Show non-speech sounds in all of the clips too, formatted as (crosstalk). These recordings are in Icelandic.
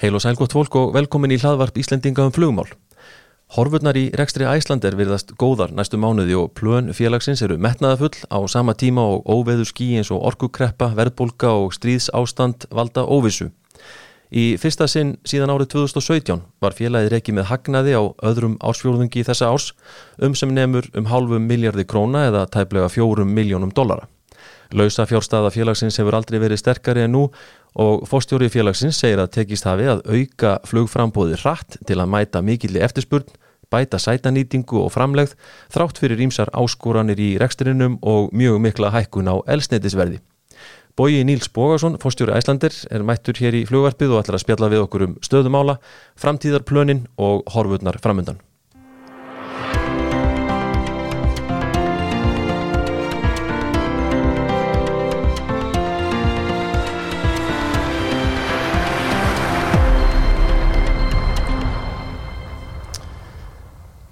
Heil og sælgótt fólk og velkomin í hlaðvarp Íslendinga um flugmál. Horfurnar í rekstri Æslander virðast góðar næstu mánuði og plön félagsins eru metnaðafull á sama tíma og óveður skí eins og orkukreppa, verðbólka og stríðsástand valda óvissu. Í fyrsta sinn síðan árið 2017 var félagið reiki með hagnaði á öðrum ársfjórðungi þessa árs um sem nefnur um hálfum miljardi króna eða tæplega fjórum miljónum dollara. Lausa fjárstaða félagsins hefur aldrei verið sterkari en nú og fórstjóri félagsins segir að tekist hafi að auka flugframbóði hratt til að mæta mikilli eftirspurn, bæta sætanýtingu og framlegð þrátt fyrir ímsar áskoranir í reksturinnum og mjög mikla hækkun á elsnetisverði. Bóji Níls Bógarsson, fórstjóri Æslandir, er mættur hér í flugvarpið og ætlar að spjalla við okkur um stöðumála, framtíðarplönin og horfurnar framöndan.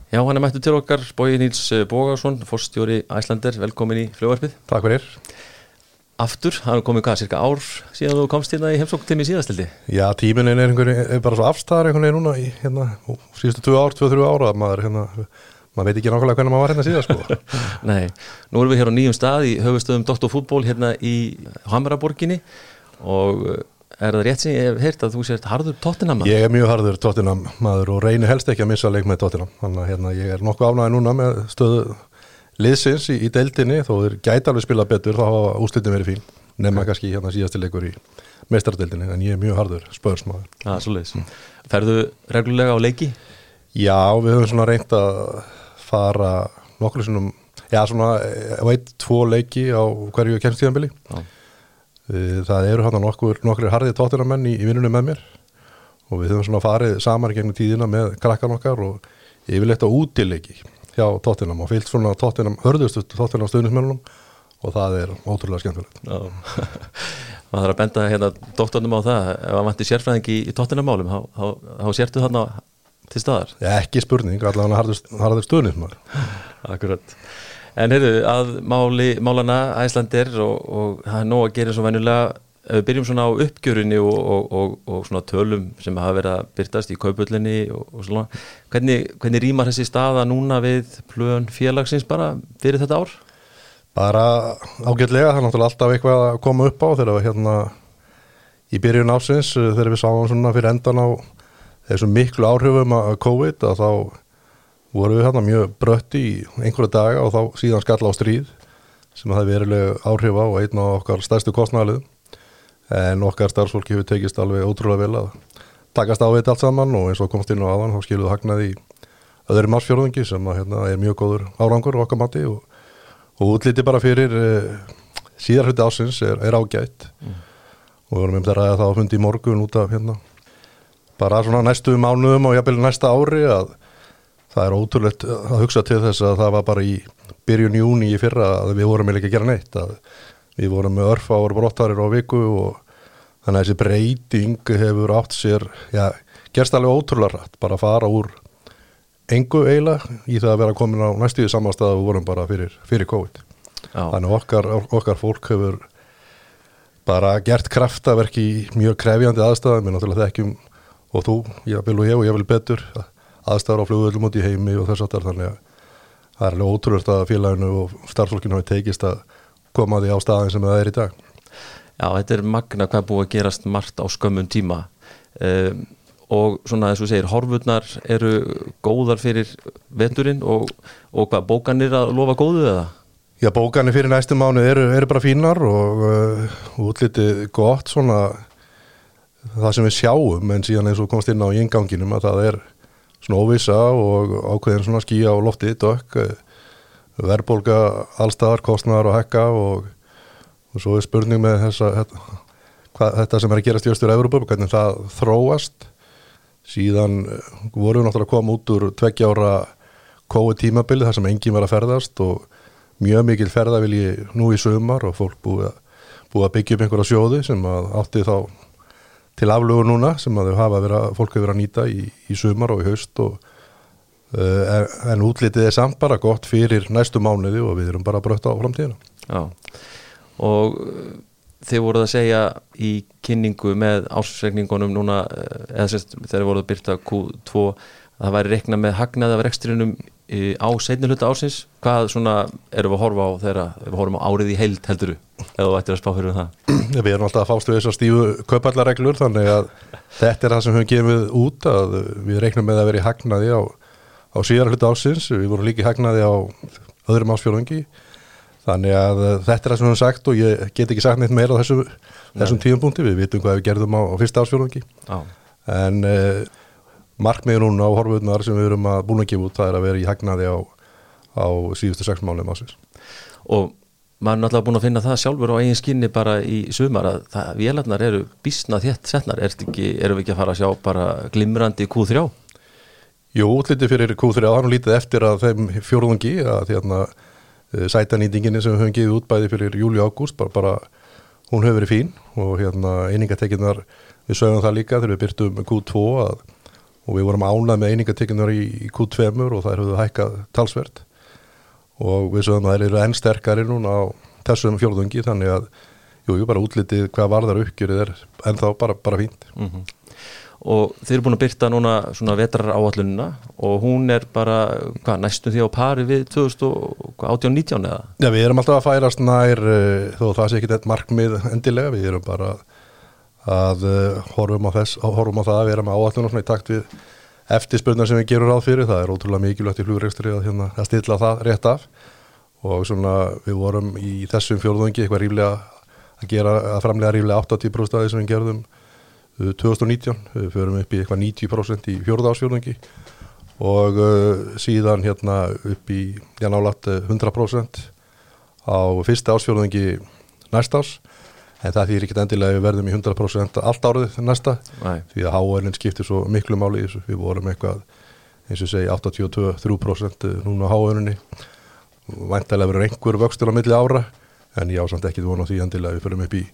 Já, hann er mættu til okkar, Bói Níls Bógarsson, fórstjóri Æslandir, velkomin í fljóarpið. Takk fyrir. Aftur, hann komið hvað, cirka ár síðan þú komst hérna í heimsók til mig síðastildi? Já, tíminin er, einhver, er bara svo afstæðar einhvern veginn núna í hérna, síðustu 2 ár, 2-3 ára, maður, hérna, maður veit ekki nákvæmlega hvernig maður var hérna síðan, sko. (laughs) Nei, nú erum við hér á nýjum stað í höfustöðum Dóttarfútból hérna í Hamaraborginni og Er það rétt sem ég hef heyrt að þú sért harður tóttinam? Ég er mjög harður tóttinam maður og reynir helst ekki að missa leik með tóttinam þannig að hérna, ég er nokkuð ánægði núna með stöðu liðsins í, í deildinni þó þeir gæti alveg spila betur þá hafa úslitin verið fín nema okay. kannski hérna síðastileikur í meistardeildinni en ég er mjög harður spörsmaður ah, mm. Ferðu reglulega á leiki? Já, við höfum svona reynd að fara nokkur svona, já svona veit, eh, tvo leiki á hverju kemstíðanbili Eh, það eru hann nokkur, nokkur harðið tóttunamenn í, í vinnunum með mér. Og við höfum svona farið saman gegnum tíðina með krakkan okkar og yfirleitt á útileiki hjá tóttunum og fyllt svona tóttunum, hörðustu tóttunum stuðnismennunum og það er ótrúlega skemmtilegt. Það (laughs) þarf að benda hérna dóttunum á það. Ef það vantir sérfræðing í, í tóttunamálum þá, sértu þarna til staðar. Já, ekki spurning, allavega harður stuðnismar (laughs) Akkurat En heyrðu, að máli, málana Æslandir og, og það er nóg að gera svo venjulega, við byrjum svona á uppgjörunni og, og, og svona tölum sem hafa verið að byrtast í kaupullinni og svona, hvernig, hvernig rýmar þessi staða núna við plön félagsins bara fyrir þetta ár? Bara ágætlega, það er náttúrulega alltaf eitthvað að koma upp á þegar við hérna í byrjun ásins, þegar við sáum svona fyrir endan á þessum miklu áhrifum að COVID að þá voru við hérna mjög brötti í einhverja daga og þá síðan skalla á stríð sem það verileg áhrif á einn á okkar stærstu kostnæðalið en okkar starfsfólki hefur tekist alveg ótrúlega vel að takast á þetta allt saman og eins og komst inn á aðan þá skiluðu hagnaði í öðru marsfjörðungi sem að, hérna, er mjög góður árangur okkar mati og, og útliti bara fyrir eh, síðar hluti ásins er, er ágætt mm. og við vorum um þetta að það var fundið í morgun út af hérna bara svona næstu mánuðum og jafnvel næsta ári að það er ótrúlegt að hugsa til þess að það var bara í byrjun júni í fyrra að við vorum ekki að gera neitt að við vorum með örfa ára brottarir á viku og þannig að þessi breyting hefur átt sér já, gerst alveg ótrúlega rætt bara að fara úr engu eiginlega í það að vera komin á næstíðu samanstað að við vorum bara fyrir, fyrir COVID já. þannig okkar, okkar fólk hefur bara gert kraftaverk í mjög krefjandi aðstæðum, við náttúrulega þekkjum og þú, ég vil og ég og ég vil betur að aðstæðar á flugvöldum út í heimi og þess aftar þannig að það er alveg ótrúlega að félaginu og starfsfólkinu hafi tekist að koma því á staðin sem það er í dag. Já, þetta er magna hvað búið að gerast margt á skömmun tíma. Um, og svona þess að þú segir horfurnar eru góðar fyrir veturinn og, og hvað bókanir að lofa góðu eða? Já, bókanir fyrir næstu mánu eru, eru bara fínar og uh, útlitið gott svona það sem við sjáum en síðan eins og komst inn á ínganginum að það er svona óvisa og ákveðin svona skíja á lofti, dökk eh, verðbólka, allstaðar, kostnar og hekka og, og svo er spurning með þessa, þetta, hva, þetta sem er að gerast í Östur Európa, hvernig það þróast. Síðan eh, vorum við náttúrulega að koma út úr tveggjára kói tímabili þar sem enginn var að ferðast og mjög mikil ferðavilji nú í sömar og fólk búið að, búið að byggja upp einhverja sjóði sem átti þá til aflugur núna sem að þau hafa verið að fólk hefur verið að nýta í, í sumar og í haust og, uh, en útlitið er samt bara gott fyrir næstu mánuði og við erum bara brötta á framtíðina. Já, og þið voruð að segja í kynningu með ásreikningunum núna eh, eða sérst þegar voruð að byrta Q2 að það væri reikna með hagnaði af rekstrinum á seinni hluta ársins hvað svona erum við að horfa á þegar við horfum á árið í heild helduru eða þú ættir að spá fyrir um það. Við erum alltaf að fástu þessar stífu kaupallareglur þannig að þetta er það sem við gefið út að við reiknum með að vera í hagnaði á, á síðar hluta ársins. Við vorum líka í hagnaði á öðrum ásfjörðungi þannig að þetta er það sem við hefum sagt og ég get ekki sagt neitt meira á þessu, þessum tíum punkti við vitum hvað við gerðum á, á fyrsta ásfjörðungi en uh, markmiður núna á horfuðnar sem við erum að búin að gefa út það er að vera í hagnaði á, á síðustu sex málum ásins og maður er náttúrulega búin að finna það sjálfur á eigin skinni bara í sumar að það, vélarnar eru bísna þétt setnar er ekki, erum við ekki að fara að sjá bara glimrandi Q3? Jú, útlítið fyrir Q3 hann lítið eftir að þeim fjórðungi að þérna sætanýtinginni sem við höfum gefið út bæði fyrir júli og ágúst bara, bara hún hefur verið fín og hérna einingatekinnar við sögum það líka þegar við byrtum Q2 að og við vorum ánað með einingatekinar í, í Q2 og það hefur hækkað talsvert og við sögum að það eru enn sterkari núna á þessum fjórðungi þannig að jú, jú, bara útlitið hvað varðar uppgjörið er ennþá bara, bara fínt mm -hmm. og þeir eru búin að byrta núna svona vetrar áallununa og hún er bara hvað, næstu því á pari við 2018-19 eða? Já, við erum alltaf að færast nær uh, þó það sé ekki þetta markmið endilega, við erum bara að uh, horfum, á þess, horfum á það að vera með áallunum í takt við eftirspurnar sem við gerum ráð fyrir, það er ótrúlega mikilvægt í flugregstri að, hérna, að stilla það rétt af. Og svona við vorum í þessum fjórðungi eitthvað ríflega að gera, að framlega ríflega 80% af því sem við gerðum 2019, uh, við förum upp í eitthvað 90% í fjórðásfjórðungi og uh, síðan hérna upp í jannálat 100% á fyrsta ásfjórðungi næst ás en það þýr ekki endilega að við verðum í 100% allt árið næsta Nei. því að háarinn skiptir svo miklu máli í þessu. Við vorum eitthvað eins og segi 82-3% núna á háarunni væntalega verður einhver vöxtur á milli ára en ég ásand ekki vona því endilega að við förum upp í,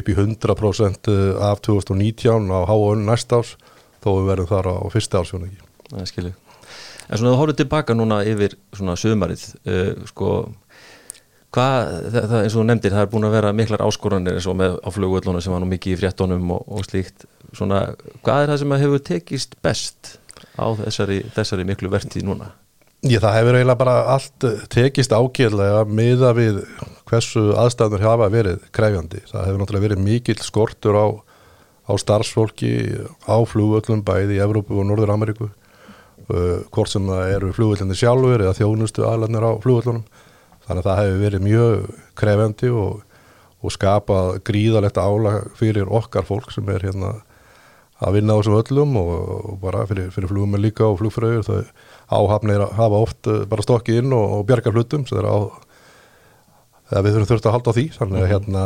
upp í 100% af 2019 á háarunni næsta ás þó við verðum þar á fyrsta ársjónu Það er skilju En svona þú hóruð tilbaka núna yfir svona sömarið uh, sko Hvað, það, eins og nefndir, það er búin að vera miklar áskoranir eins og með á flugvöldunum sem var nú mikið í fréttonum og, og slíkt svona, hvað er það sem hefur tekist best á þessari, þessari miklu vertið núna? Já, það hefur eiginlega bara allt tekist ágjörlega miða við hversu aðstæðnur hafa verið kræfjandi. Það hefur náttúrulega verið mikill skortur á, á starfsfólki á flugvöldum bæði í Evrópu og Norður Ameríku uh, hvort sem það eru flugvöldinni sjálfur eða þjónustu aðlarnir á flugvöldunum þannig að það hefur verið mjög krefendi og, og skapað gríðalegt álag fyrir okkar fólk sem er hérna að vinna á þessum öllum og, og bara fyrir, fyrir flugum með líka og flugfröður þau áhafnir hafa oft eh, bara stokkið inn og, og bjarga hlutum sem á, við þurfum þurft að halda á því. Þannig að mhm. hérna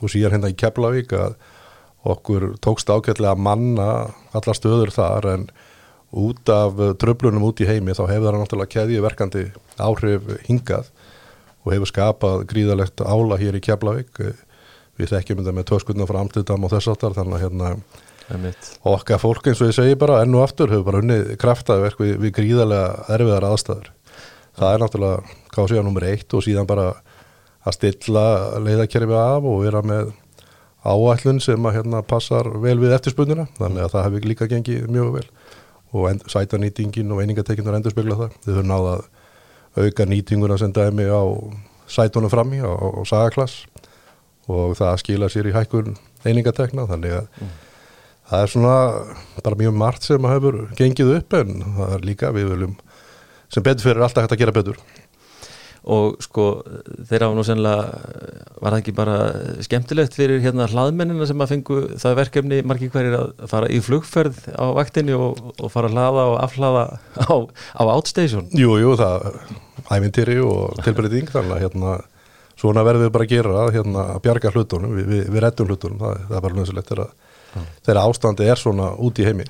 og síðan hérna í Keflavík að okkur tókst ákveðlega að manna alla stöður þar en út af tröflunum út í heimi þá hefur það náttúrulega keðiverkandi áhrif hingað og hefur skapað gríðalegt ála hér í Keflavík. Við þekkjum þetta með töskutna frá Amsterdam og þess aftar þannig að hérna okkar fólk eins og ég segi bara enn og aftur hefur bara unnið kraftaverk við, við gríðalega erfiðar aðstæður. Það er náttúrulega káð síðan nummer eitt og síðan bara að stilla leiðakerfi af og vera með áætlun sem að hérna passar vel við eftirspunnina þannig að það hefur líka gengið mjög vel. Og sætanýtingin og einingatekinnur endur spegla það þau þurfum náða auka nýtinguna sem dæmi á sætunum fram í á sagaklass og það skila sér í hækkun einingatekna þannig að mm. það er svona bara mjög margt sem hefur gengið upp en það er líka við viljum sem betur fyrir alltaf hægt að gera betur og sko þeirra var nú sennilega var það ekki bara skemmtilegt fyrir hérna hlaðmennina sem að fengu það verkefni margir hverjir að fara í flugferð á vaktinni og, og fara að hlaða og afhlaða á, á outstation? Jú, jú, það ævintýri og tilbreyting þannig að hérna svona verðum við bara að gera hérna að bjarga hlutunum, við, við, við rettum hlutunum það, það er bara nöðsulegt þegar, ástandi er svona út í heimi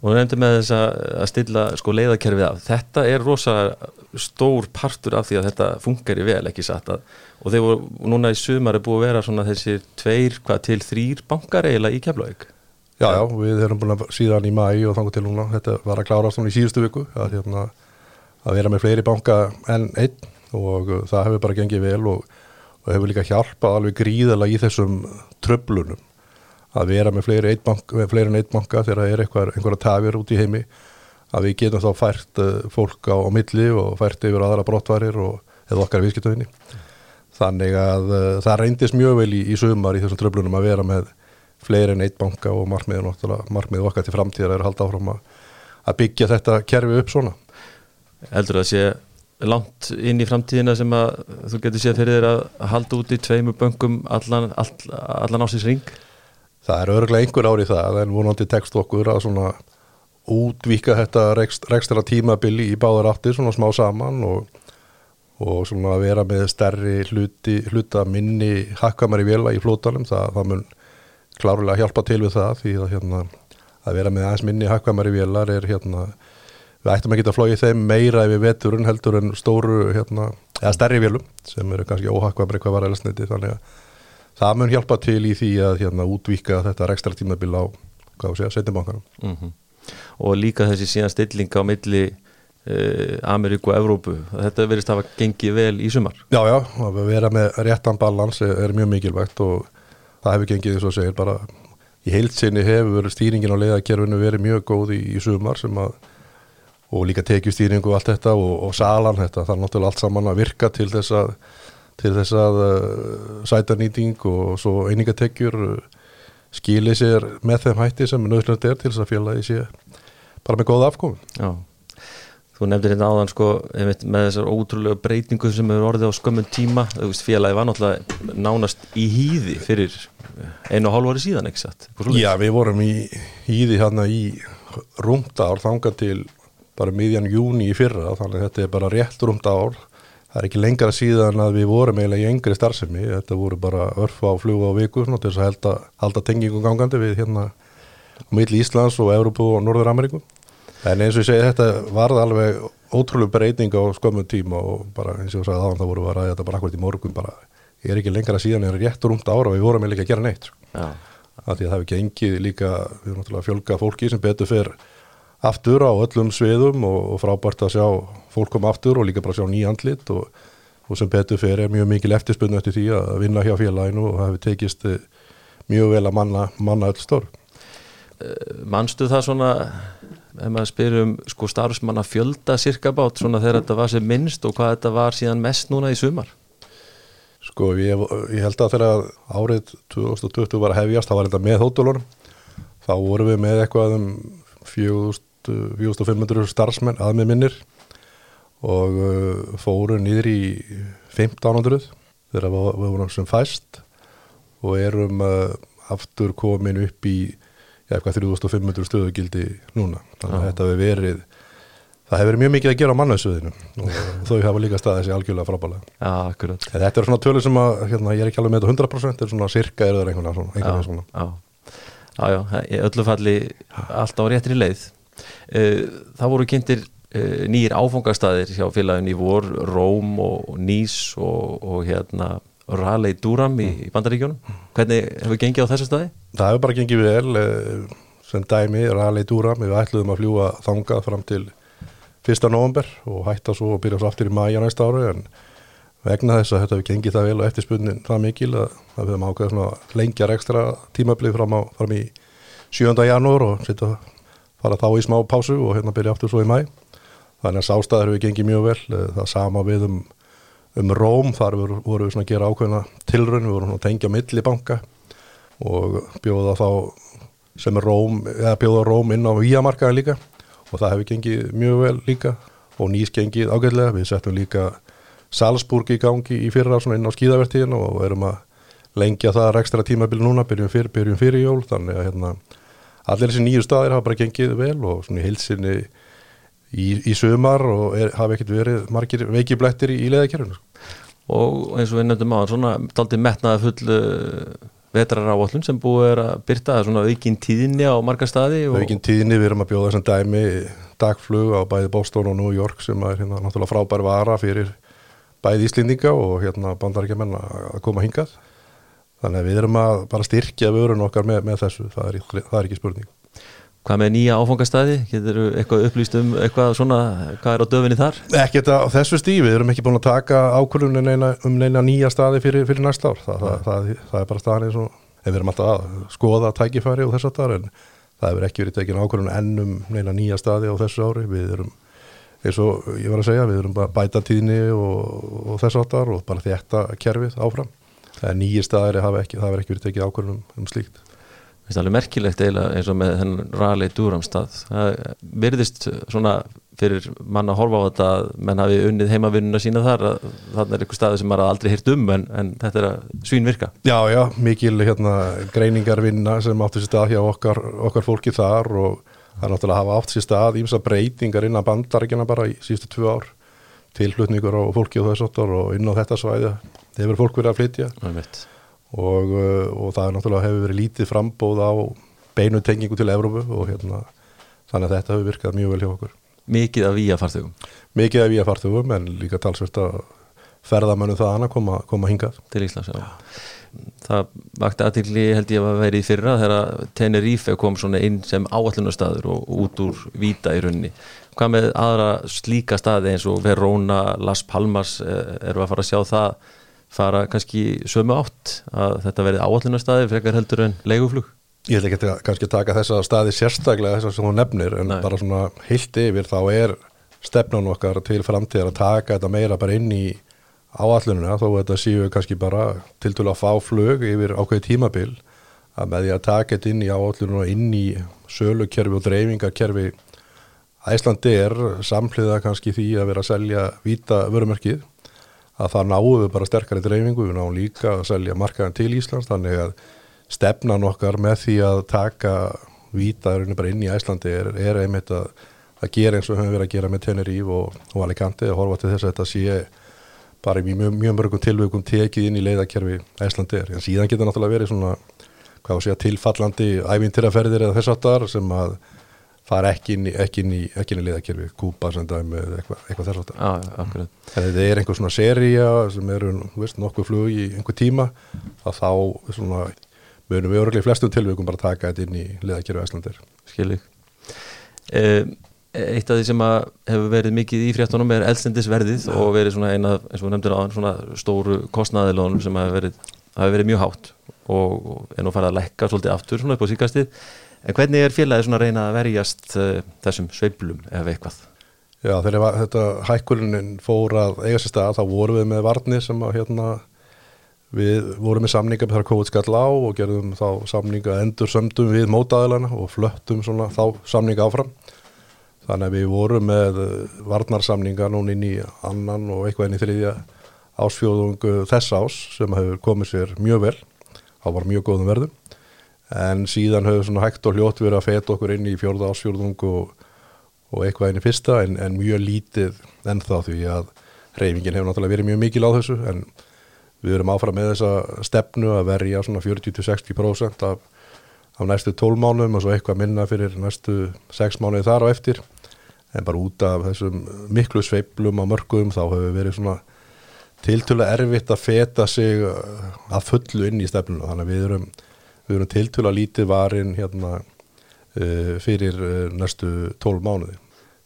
og við nefndum með þess að stilla sko leiðakerfið af, þetta er rosa stór partur af því að þetta funkar í vel ekki satt að og þeir voru, núna í sumar er búið að vera svona þessir tveir, hvað til þrýr bankar eiginlega í Keflavík. Já, já, við erum búin að síðan í mæ og þangu til núna, þetta var að klára svona í síðustu viku að, hérna, að vera með fleiri banka en einn. Og það hefur bara gengið vel og og hefur líka hjálpað alveg gríðala í þessum tröflunum að vera með fleiri, bank, með fleiri en eitt banka þegar það er eitthvað, einhverja tafir út í heimi að við getum þá fært uh, fólk á, á milli og fært yfir aðra brottvarir og eða okkar viðskiptöðinni þannig að uh, það reyndist mjög vel í, í sumar í þessum tröflunum að vera með fleiri en eitt banka og markmiðið okkar til framtíðar er að halda áfram að, byggja þetta kerfi upp svona Heldur það að sé langt inn í framtíðina sem að þú getur séð fyrir þér að halda út í tveimu böngum allan, all, allan ásins ring? Það er örgulega einhver árið það en vonandi tekst okkur að svona útvíka þetta rekstra tímabili í báðar áttir svona smá saman og, og svona að vera með stærri hluti, hluta minni hakkamari vela í flótanum það, það mun klárlega hjálpa til við það því að hérna að vera með aðeins minni hakkamari velar er hérna við ættum að geta flóið þeim meira yfir veturinn heldur en stóru hérna, eða stærri vélum sem eru kannski óhakkamari hvað var eðlasniti þannig að það mun hjálpa til í því að hérna útvíka þetta ekstra tímabil á, setjumbankanum mm -hmm og líka þessi síðan stilling á milli uh, Ameríku og Evrópu. Þetta verist að hafa gengið vel í sumar. Já, já, að vera með réttan balans er, er mjög mikilvægt og það hefur gengið eins og segir bara í heilsinni hefur stýringin á leiðakerfinu verið mjög góð í, í sumar sem að og líka tekjustýringu og allt þetta og, og salan þetta, það er náttúrulega allt saman að virka til þess að til þess að uh, sætarnýting og svo einingatekjur uh, skilið sér með þeim hætti sem nöðlunat er til þess að félagi sé bara með góða afkomi Já, þú nefndir hérna áðan sko með þessar ótrúlega breytingu sem hefur orðið á skömmun tíma, þú veist félagi var náttúrulega nánast í hýði fyrir einu og hálf ári síðan, ekki satt? Já, við vorum í hýði hérna í rúmdár þanga til bara miðjan júni í fyrra, þannig að þetta er bara rétt rúmdár það er ekki lengra síðan að við vorum eiginlega í yngri starfsemi, þetta voru bara örfa á fluga á viku til þess að halda, halda tengingum gangandi við hérna milli Íslands og Európu og Norður Ameríku en eins og ég segi þetta varð alveg ótrúlega breyting á skömmum tíma og bara eins og ég sagði þá það voru að ræða þetta bara akkurat í morgun bara ég er ekki lengra síðan, ég er rétt rúmt ára og við vorum eiginlega ekki að gera neitt ja. af því að það hefur gengið líka, við erum náttúrulega fjölga fólki sem betur fyrr aftur á öllum sviðum og, og frábært að sjá fólk koma aftur og líka bara sjá nýjandlit og, og sem betur fyrir er mjög mikil eftirspunni eftir því að vinna hjá félaginu og það hefur tekist eh, mjög vel að manna, manna öll stór eh, Manstu það svona ef maður spyrir um sko starfsmanna fjölda cirka bát svona þegar þetta var sem minnst og hvað þetta var síðan mest núna í sumar? Sko ég, ég held að þegar árið 2020 var að hefjast, það var þetta með hótulunum þá vorum við með eitthvað um 4000 4500 starfsmenn að með minnir og uh, fóru nýður í 1500 þegar við, vorum sem fæst og erum uh, aftur komin upp í ja, 3500 stöðugildi núna. Þannig að þetta hefur verið það hefur verið mjög mikið að gera á mannauðsöðinu og þau hafa líka staðið sér algjörlega frábælega ja, þetta er svona tölur sem að hérna, ég er ekki alveg með þetta 100% þetta er svona cirka er það einhverja svona, einhverja já, svona. Já. Já, já, öllu falli allt á réttri leið það voru kynntir eh, nýjir áfangastæðir hjá félagin í vor Róm og Nís og, og hérna Raleigh Durham í, í Bandaríkjónum hvernig hefur gengið á þessu staði? Það hefur bara gengið vel eh, sem dæmi Raleigh Durham við ætluðum að fljúa þangað fram til 1. november og hætta svo og byrja svo aftur í mæja næsta ári en vegna þess að þetta hefur gengið það vel og eftirspunnin það mikil að við hefum ákveðið lengjar ekstra tímablið fram, á, fram í 7. janúar og setja fara þá í smá pásu og hérna byrja aftur svo í mæ þannig að sástæðar hefur gengið mjög vel. Eh, það sama við um, um Róm. Þar voru, voru við svona að gera ákveðna tilrönd, við vorum að tengja millibanka og bjóða þá sem er Róm, eða bjóða Róm inn á Víamarkaðin líka. Og það hefur gengið mjög vel líka. Og nýst gengið ágæðlega, við settum líka Salzburg í gangi í fyrra svona inn á skíðavertíðin og erum að lengja það ekstra tímabili núna, byrjum fyrir, byrjum fyrir jól. Þannig að hérna allir þessi nýju staðir hafa bara gengið vel og svona hilsinni í, í sömar og er, hafa ekkert verið margir veikiblættir í, í leðakerfinu. Og eins og við nefndum á svona daldi metnaði full uh, vetrar áallun sem búið er að byrta svona aukinn tíðinni á marga staði. Og... Aukinn tíðinni, við erum að bjóða þessum dæmi dagflug á bæði Boston og New York sem er hérna náttúrulega frábær vara fyrir bæði Íslendinga og hérna bandaríkjaman að koma hingað Þannig að við erum að bara styrkja vörun okkar með, með þessu, það er, það er ekki spurning. Hvað með nýja áfangastæði? Getur eitthvað upplýst um eitthvað svona, hvað er á döfinni þar? Ekki þetta á þessu stífi, við erum ekki búin að taka ákvörðun um neina nýja staði fyrir, fyrir næsta ár, Þa, það, það, það er bara staðan eins og, en við erum alltaf að skoða tækifæri og þess að það, en það hefur ekki verið tekin ákvörðun ennum neina nýja staði á þessu ári, við erum eins og ég var að segja, við erum bara bæta tíðni og, og þess að það og bara þetta kerfið áfram, það er nýja staðir, það hefur ekki, verið tekin ákvörðun um, um slíkt. Það alveg merkilegt eiginlega eins og með þennan Raleigh Durham-stað það verðist svona fyrir mann að horfa á þetta að menn hafi unnið heimavinnuna sína þar þannig er eitthvað staði sem maður aldrei hýrt um en, en þetta er að svín virka Já, já, mikil hérna, greiningarvinna sem átti sér stað hjá okkar, okkar fólki þar og það er náttúrulega að hafa átt sér stað ímsa breytingar innan bandaríkjana bara í síðustu tvö ár. Tilflutningur á fólki og þess og inn á þetta svæði hefur fólk verið að flytja. Og, uh, og það er náttúrulega hefur verið lítið frambóð á beinu tengingu til Evrópu og hérna þannig að þetta hefur virkað mjög vel hjá okkur. Mikið af víja farþugum Mikið af víja farþugum en líka talsvert að ferðamönnum það að koma, koma hingað. Til Íslands, já. Það vakti aðtilli held ég að vera í fyrra þegar Tenerife kom svona inn sem áallunarstaður og út úr Víta í runni Hvað með aðra slíka staði eins og Verona, Las Palmas eh, eru að fara að sjá það fara kannski sömu átt að þetta verði áallunarstaði frekar heldur en leiguflug? Ég ætla ekki að kannski taka þessa staði sérstaklega þess að hún nefnir en Nei. bara svona heilt yfir þá er stefnun okkar til framtíðar að taka þetta meira bara inn í áallununa þó að þetta séu kannski bara til til að fá flug yfir ákveði tímabil að með því að taka þetta inn í áallununa inn í sölukerfi og dreifingarkerfi Æslandi er samhliða kannski því að vera að selja vita vörumerkið að það náum við bara sterkari dreifingu, við náum líka að selja markaðan til Íslands, þannig að stefnan okkar með því að taka vítaðurinn bara inn í Æslandi er, er einmitt að, að gera eins og við höfum verið að gera með Teneríf og, og Alicante og horfa til þess að þetta sé bara í mjög, mjög mörgum tilvökum tekið inn í leiðakerfi Æslandi er. En síðan getur náttúrulega verið svona, hvað sé að tilfallandi ævintýraferðir eða þess aftar sem að fara ekki inn í, ekki inn í, ekki inn í liðakjörfi, kúpa sem dæmi eða eitthvað, eitthvað þess að ah, þetta er einhver svona seria sem eru veist, nokkuð flug í einhver tíma að þá svona, munum við öruglega í flestum tilvíkum bara taka þetta inn í liðakjörfi Æslandir Skilík eh, Eitt af því sem hefur verið mikið í fréttunum er elstendisverðið og verið svona eina, eins og nefndir á svona stóru kostnaðilónum sem hefur verið, verið mjög hátt og, og er nú farið að lekka svolítið aftur svona upp á síkastið En hvernig er félagið svona að reyna að verjast uh, þessum sveiblum eða eitthvað? Já, þegar þetta hækkulinn fór að eiga sér stað, þá vorum við með varnir sem að hérna, við vorum með samninga með þar COVID skall á og gerðum þá samninga endur sömdum við mótaðilana og flöttum svona þá samninga áfram. Þannig að við vorum með varnarsamninga núna inn í annan og eitthvað inn í þriðja ásfjóðung þess ás sem hefur komið sér mjög vel, þá var mjög góðum verðum en síðan höfum svona hægt og hljótt verið að feta okkur inn í fjórða ásfjórðung og, og eitthvað inn í fyrsta en, en mjög lítið ennþá því að reyfingin hefur náttúrulega verið mjög mikil á þessu en við erum áfram með þessa stefnu að verja svona 40-60% af, af næstu 12 mánum og svo eitthvað minna fyrir næstu 6 mánuði þar á eftir. En bara út af þessum miklu sveiplum á mörgum þá hefur verið svona tiltölu erfitt að feta sig að fullu inn í stefnuna. Þannig að við erum við erum tiltölu að lítið varin hérna uh, fyrir uh, næstu 12 mánuði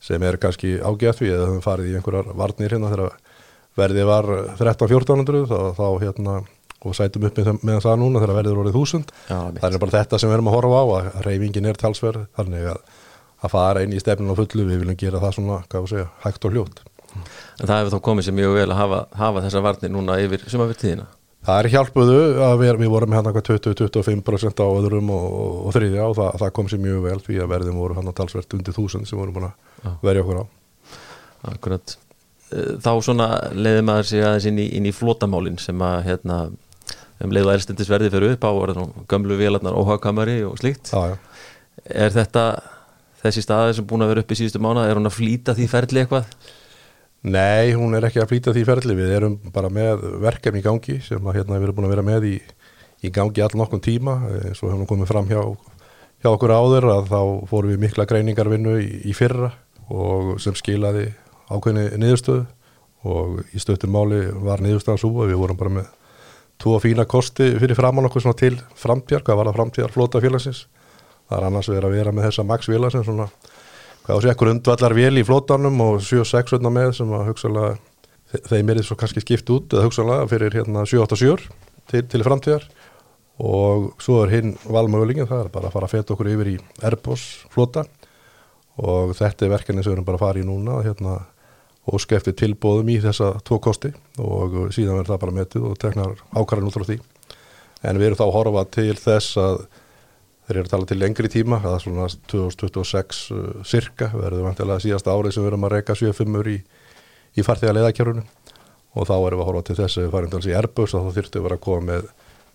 sem er kannski ágætt við eða höfum farið í einhverjar varnir hérna þegar verðið var 13-1400 þá, þá hérna og sætum upp með, það núna þegar verður orðið þúsund. Það er bara þetta sem við erum að horfa á að reyfingin er talsverð þannig að, að fara inn í stefnun og fullu við viljum gera það svona, hvað við segja, hægt og hljótt. En það hefur þá komið sér mjög vel að hafa, hafa þessa varnir núna yfir sumafyrtíðina Það er hjálpuðu að við, við vorum hérna 20-25% á öðrum og, og, og þriðja og það, það kom sér mjög vel því að verðin voru hann að talsvert undir þúsund sem voru búin að verja okkur á. Akkurat. Eh, þá svona leiði maður sig aðeins inn í, inn í flótamálinn sem að hérna um leiðu að erstendisverði fyrir upp á gömlu vélarnar óhagkamari og slíkt. Já, já. Er þetta þessi staði sem búin að vera upp í síðustu mánu, er hún að flýta því ferli eitthvað? Nei, hún er ekki að flýta því ferli, við erum bara með verkefni í gangi sem að hérna við erum búin að vera með í, í gangi all nokkur tíma, eins og hefum komið fram hjá, hjá okkur áður að þá fórum við mikla greiningarvinnu í, í fyrra og sem skilaði ákveðni niðurstöðu. Og í stöttum máli var niðurstöðan svo að við vorum bara með tvo fína kosti fyrir framann okkur til framtíðar, hvað var það framtíðar flóta félagsins það er annars verið að vera með þessa Max-vila sem svona, hvað þú sé, grundvallar vél í flótanum og 7-6 með sem að hugsalega, þeim er þið svo kannski skipt út eða hugsalega fyrir hérna 7-8-7 til, til framtíðar. Og svo er hinn valmögulingin, það er bara að fara að feta okkur yfir í Airbus flota. Og þetta er verkefni sem við erum bara að fara í núna hérna, og skefti tilbóðum í þessa tvo kosti. Og síðan verður það bara metið og teknar ákvarðan út frá því. En við erum þá að horfa til þess að þeir eru að tala til lengri tíma það er svona 2026 uh, cirka, verður vantilega síðasta árið sem við erum að reyka 7-5 í, í farþega leiðakjörunum og þá erum við að horfa til þess að við farum til þessi Airbus og þá þurftum við að koma með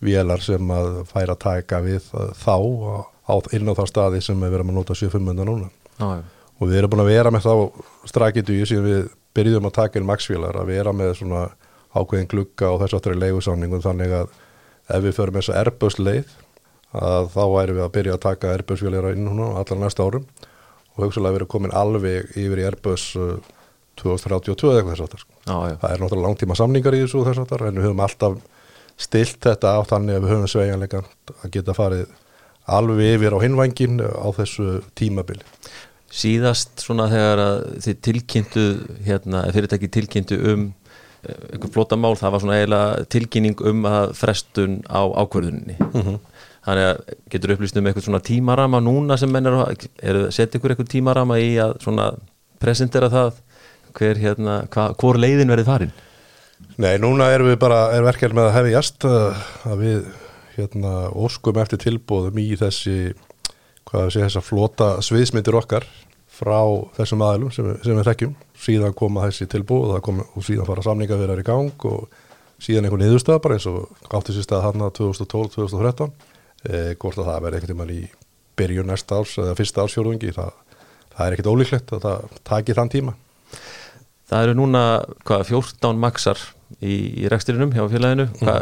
vélar sem að færa að taka við þá á, inn á það staði sem við erum að nota 7-5 núna. Ah, og við erum búin að vera með þá strakitu í síðan við byrjum að taka inn maxvílar að vera með svona ákveðin glugga og þess aftur í leigusamningum þannig að ef við förum þess að Airbus leið að þá væri við að byrja að taka Airbus vélar inn núna allar næsta árum og hugsalega erum komin alveg yfir í Airbus 2032 eða þess aftur ah, það er náttúrulega langtíma samningar í þessu þess aftur en við höfum alltaf stilt þetta á þannig að við höfum sveianleika að geta farið alveg yfir á hinvængin á þessu tímabili. Síðast svona þegar þið tilkynntu hérna, fyrirtæki tilkynntu um eh, einhver flóta mál, það var svona eiginlega tilkynning um að frestun á ákverðunni mm -hmm. Þannig að getur upplýst um eitthvað svona tímarama núna sem menn er að setja ykkur eitthvað tímarama í að svona presentera það? Hver hérna, hva, hvor leiðin verið farin? Nei, núna erum við bara, er verkefni með að hefði jæst að við hérna óskum eftir tilbóðum í þessi hvað sé þess að flota sviðsmyndir okkar frá þessum aðlum sem, sem við þekkjum. Síðan koma þessi tilbúð og, og síðan fara vera í gang og síðan einhvern niðurstöða bara eins og átti sér stað hann að 2012-2013 eh, hvort að það verði einhvern veginn í byrjun næsta árs eða fyrsta ársfjórðungi það, það er ekkert ólíklegt að það taki þann tíma Það eru núna hvað, 14 maksar í, í reksturinnum hjá félaginu mm. Hva,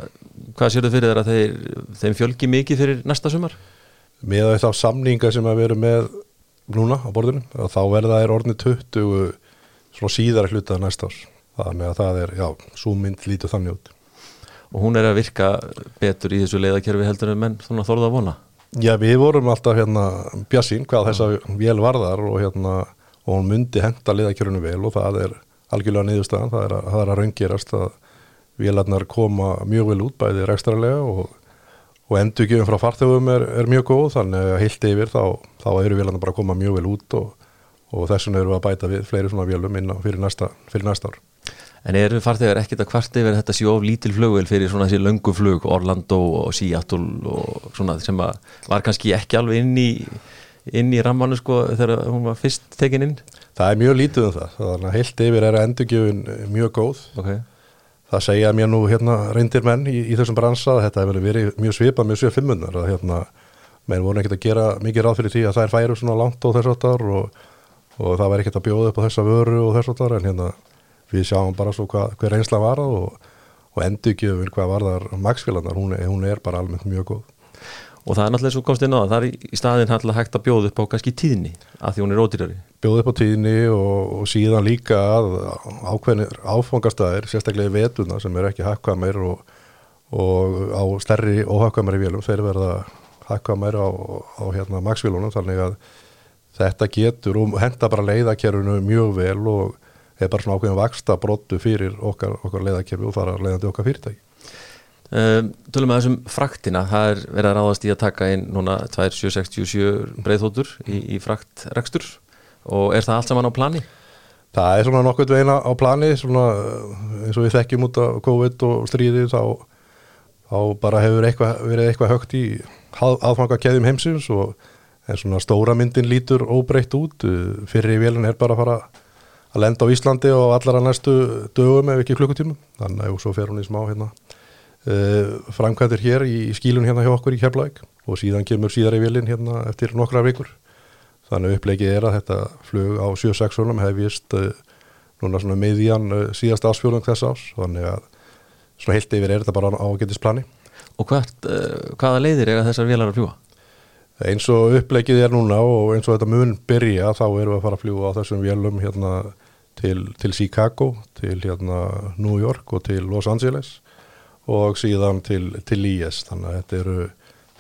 hvað séu þau fyrir þeirra þeir, þeim fjölgi mikið fyrir næsta sumar? með þá samninga sem að vera með núna á borðinu, þá verða þær orðinu 20 svona síðara hlutað næsta árs, þannig að það er já, svo mynd lítið þannig út Og hún er að virka betur í þessu leiðakerfi heldur en menn svona þorða að vona Já, við vorum alltaf hérna bjassín hvað þessa vél varðar og hérna, og hún myndi henda leiðakerfinu vel og það er algjörlega niðurstaðan, það er að, að raunggerast að vélarnar koma mjög vel út bæði rekstrarlega og og endurgjöfum frá farþjóðum er, er mjög góð þannig að heilt yfir þá, þá eru vélarna bara að koma mjög vel út og, og þessum eru við að bæta við fleiri svona vélum inn á fyrir næsta, fyrir næsta ár. En eru farþjóðar ekkit að hvart yfir þetta séu of lítil flugvel fyrir svona þessi löngu flug, Orlando og Seattle og svona sem var kannski ekki alveg inn í, inn í rammanu sko þegar hún var fyrst tekin inn? Það er mjög lítið um það, þannig að heilt yfir er endurgjöfun mjög góð. Okay það segja mér nú hérna reyndir menn í, í þessum bransa að þetta hefur verið mjög svipað mjög svipað fimmunnar að hérna menn voru ekkert að gera mikið ráð fyrir því að það er færu svona langt á þess og, og það væri ekkert að bjóða upp á þessa vöru og þess aftar en hérna við sjáum bara svo hva, hver reynsla var og, og endurgjöfun hvað var þar maksfélagar, hún, hún er bara almennt mjög góð. Og það er náttúrulega svo komst inn á það það er í staðin hægt að bjóða upp á kannski tíðni að því hún er ódýrari. Bjóða upp á tíðni og, og síðan líka að ákveðinir áfangastæðir sérstaklega í vetuna sem er ekki hakkvæmir og, og á stærri óhakkvæmari vélum þeir verða hakkvæmir á, á hérna maksvílunum þannig að þetta getur og henda bara leiðakerfinu mjög vel og er bara svona ákveðin vaksta brottu fyrir okkar, okkar leiðakerfi og fara leiðandi okkar fyrirtæki. Um, tölum við þessum fraktina, það er verið að ráðast í að taka inn núna 2767 breyðhóttur í, í fraktrekstur. Og er það allt saman á plani? Það er svona nokkuð veina á plani svona, eins og við þekkjum út af COVID og stríði þá, þá bara hefur eitthvað, verið eitthvað högt í aðfanga keðjum heimsins og en svona stóra myndin lítur óbreytt út. Fyrir í vélun er bara að fara að lenda á Íslandi og allar að næstu dögum ef ekki klukkutíma þannig að svo fer hún í smá hérna uh, framkvæmdur hér í skílun hérna hjá okkur í Keflæk og síðan kemur síðar í vilin hérna eftir nokkra vikur. Þannig upplegið er að þetta flug á 7-6 hefist uh, núna svona meðían uh, síðast ásfjörðum þess ás þannig að svona heilt yfir er þetta bara á ágættisplani Og hvert, hvaða leiðir er þessar vilar að fljúa? Eins og upplegið er núna og eins og þetta mun byrja þá erum við að fara að fljúa á þessum vélum hérna til, til Chicago, til hérna New York og til Los Angeles og síðan til, til IS þannig að þetta eru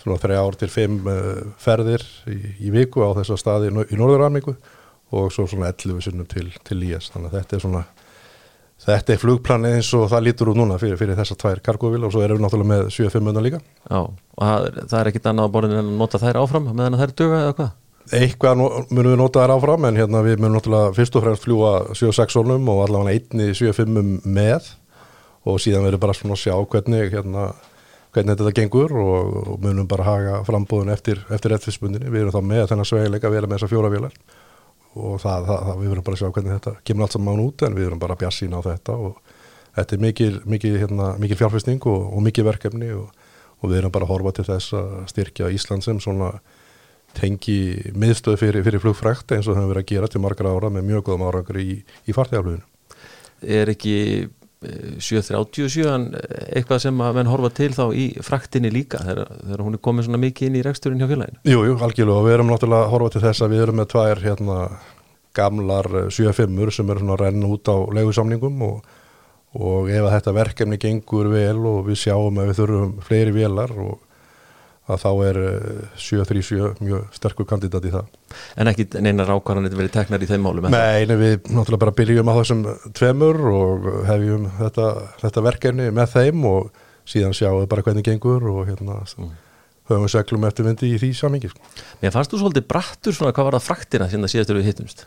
svona þrjá ár til fimm uh, ferðir í, í viku á þessa staði í Norður-Ameríku og svo svona 11 sinnum til, til IS þannig að þetta er svona þetta er flugplanið eins og það lítur út núna fyrir, fyrir þessa tvær kargóvil og svo erum við náttúrulega með 7-5 líka. Já, og það, það er ekkit annað á borðinu en að nota þær áfram meðan þær döga eða hvað? Eitthvað munum við nota þær áfram en hérna við munum náttúrulega fyrst og fremst fljúa 7-6 solnum og allavega einni 7-5 með og síðan verður bara svona að sjá hvernig hérna hvernig þetta gengur og, og munum bara haga frambóðun eftir, eftir eftirspundinni, við erum þá með þennan sveileika að vera með þessa fjóra vilar og það, það, það, við verðum bara að sjá hvernig þetta kemur allt saman út en við verðum bara að bjassina á þetta og þetta er mikil, mikil, hérna, mikil fjárfæsting og, og mikil verkefni og, og við verðum bara að horfa til þess að styrkja Ísland sem svona tengi miðstöð fyrir, fyrir flugfrækt eins og það hefur verið að gera til margra ára með mjög góðum árangur í, í farþegarfluginu. Er ekki 737 eitthvað sem að menn horfa til þá í fraktinni líka þegar, hún er komið svona mikið inn í reksturinn hjá félaginu Jújú, algjörlega og við erum náttúrulega að horfa til þess að við erum með tvær hérna, gamlar 7-5-ur sem eru svona að renna út á legusamningum og, og ef þetta verkefni gengur vel og við sjáum að við þurfum fleiri velar og að þá er 737 eh, mjög sterkur kandidat í það. En ekki neinar ákvarðanir verið teknar í þeim málum? Nei, við náttúrulega bara byrjum á þessum tveimur og hefjum þetta, þetta verkefni með þeim og síðan sjáum við bara hvernig gengur og hérna mm. höfum við seglum eftir vindi í því samingi. Mér fannst þú svolítið brattur svona hvað var það fraktina síðan að síðastur við hittumst?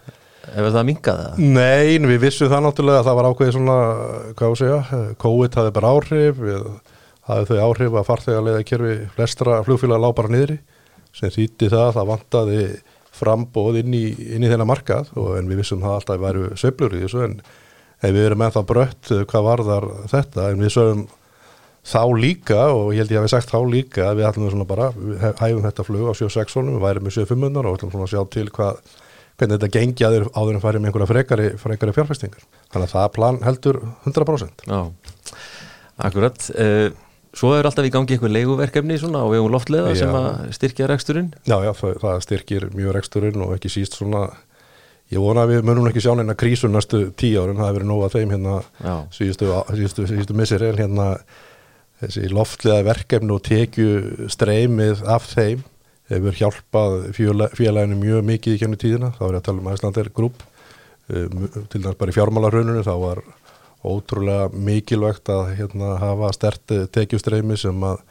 Ef það mingaði það? Nei, við vissum það náttúrulega að það var ákveðið svona, hvað þú segja, COVID hafði bara áhrif við það er þau áhrif að farþegarlega kerfi flestra flugfélag lág bara niðri sem þýtti það að það vantaði frambóð inn í, í þennan markað og en við vissum það alltaf að væru söblur í þessu en við erum ennþá brött eh, hvað varðar þetta? En við sögum þá líka og ég held ég að við sagt þá líka að við ætlum svona bara, við hæfum þetta flug á 7-6 við værum með 7-5 og ætlum svona að sjá til hvað, hvernig þetta gengi aður áður en farið með einhverja frekari, frekari fjárfæstingar þannig að það plan heldur 100% Já, akkurat. Uh, Svo er alltaf í gangi eitthvað leiguverkefni svona á vegum loftlega já. sem að styrkja reksturinn? Já, já, það, styrkir mjög reksturinn og ekki síst svona, ég vona að við munum ekki sjá neina krísun næstu tíu árin, það hefur verið nóga þeim hérna síðustu, síðustu, síðustu missiril hérna þessi loftlega verkefni og tekju streymið af þeim hefur hjálpað félaginu mjög mikið í kjörnu tíðina, þá er ég að tala um Æslander grúp, um, til dæmis bara í fjármálarhrauninu þá var ótrúlega mikilvægt að hérna, hafa stert tekjustreymi sem að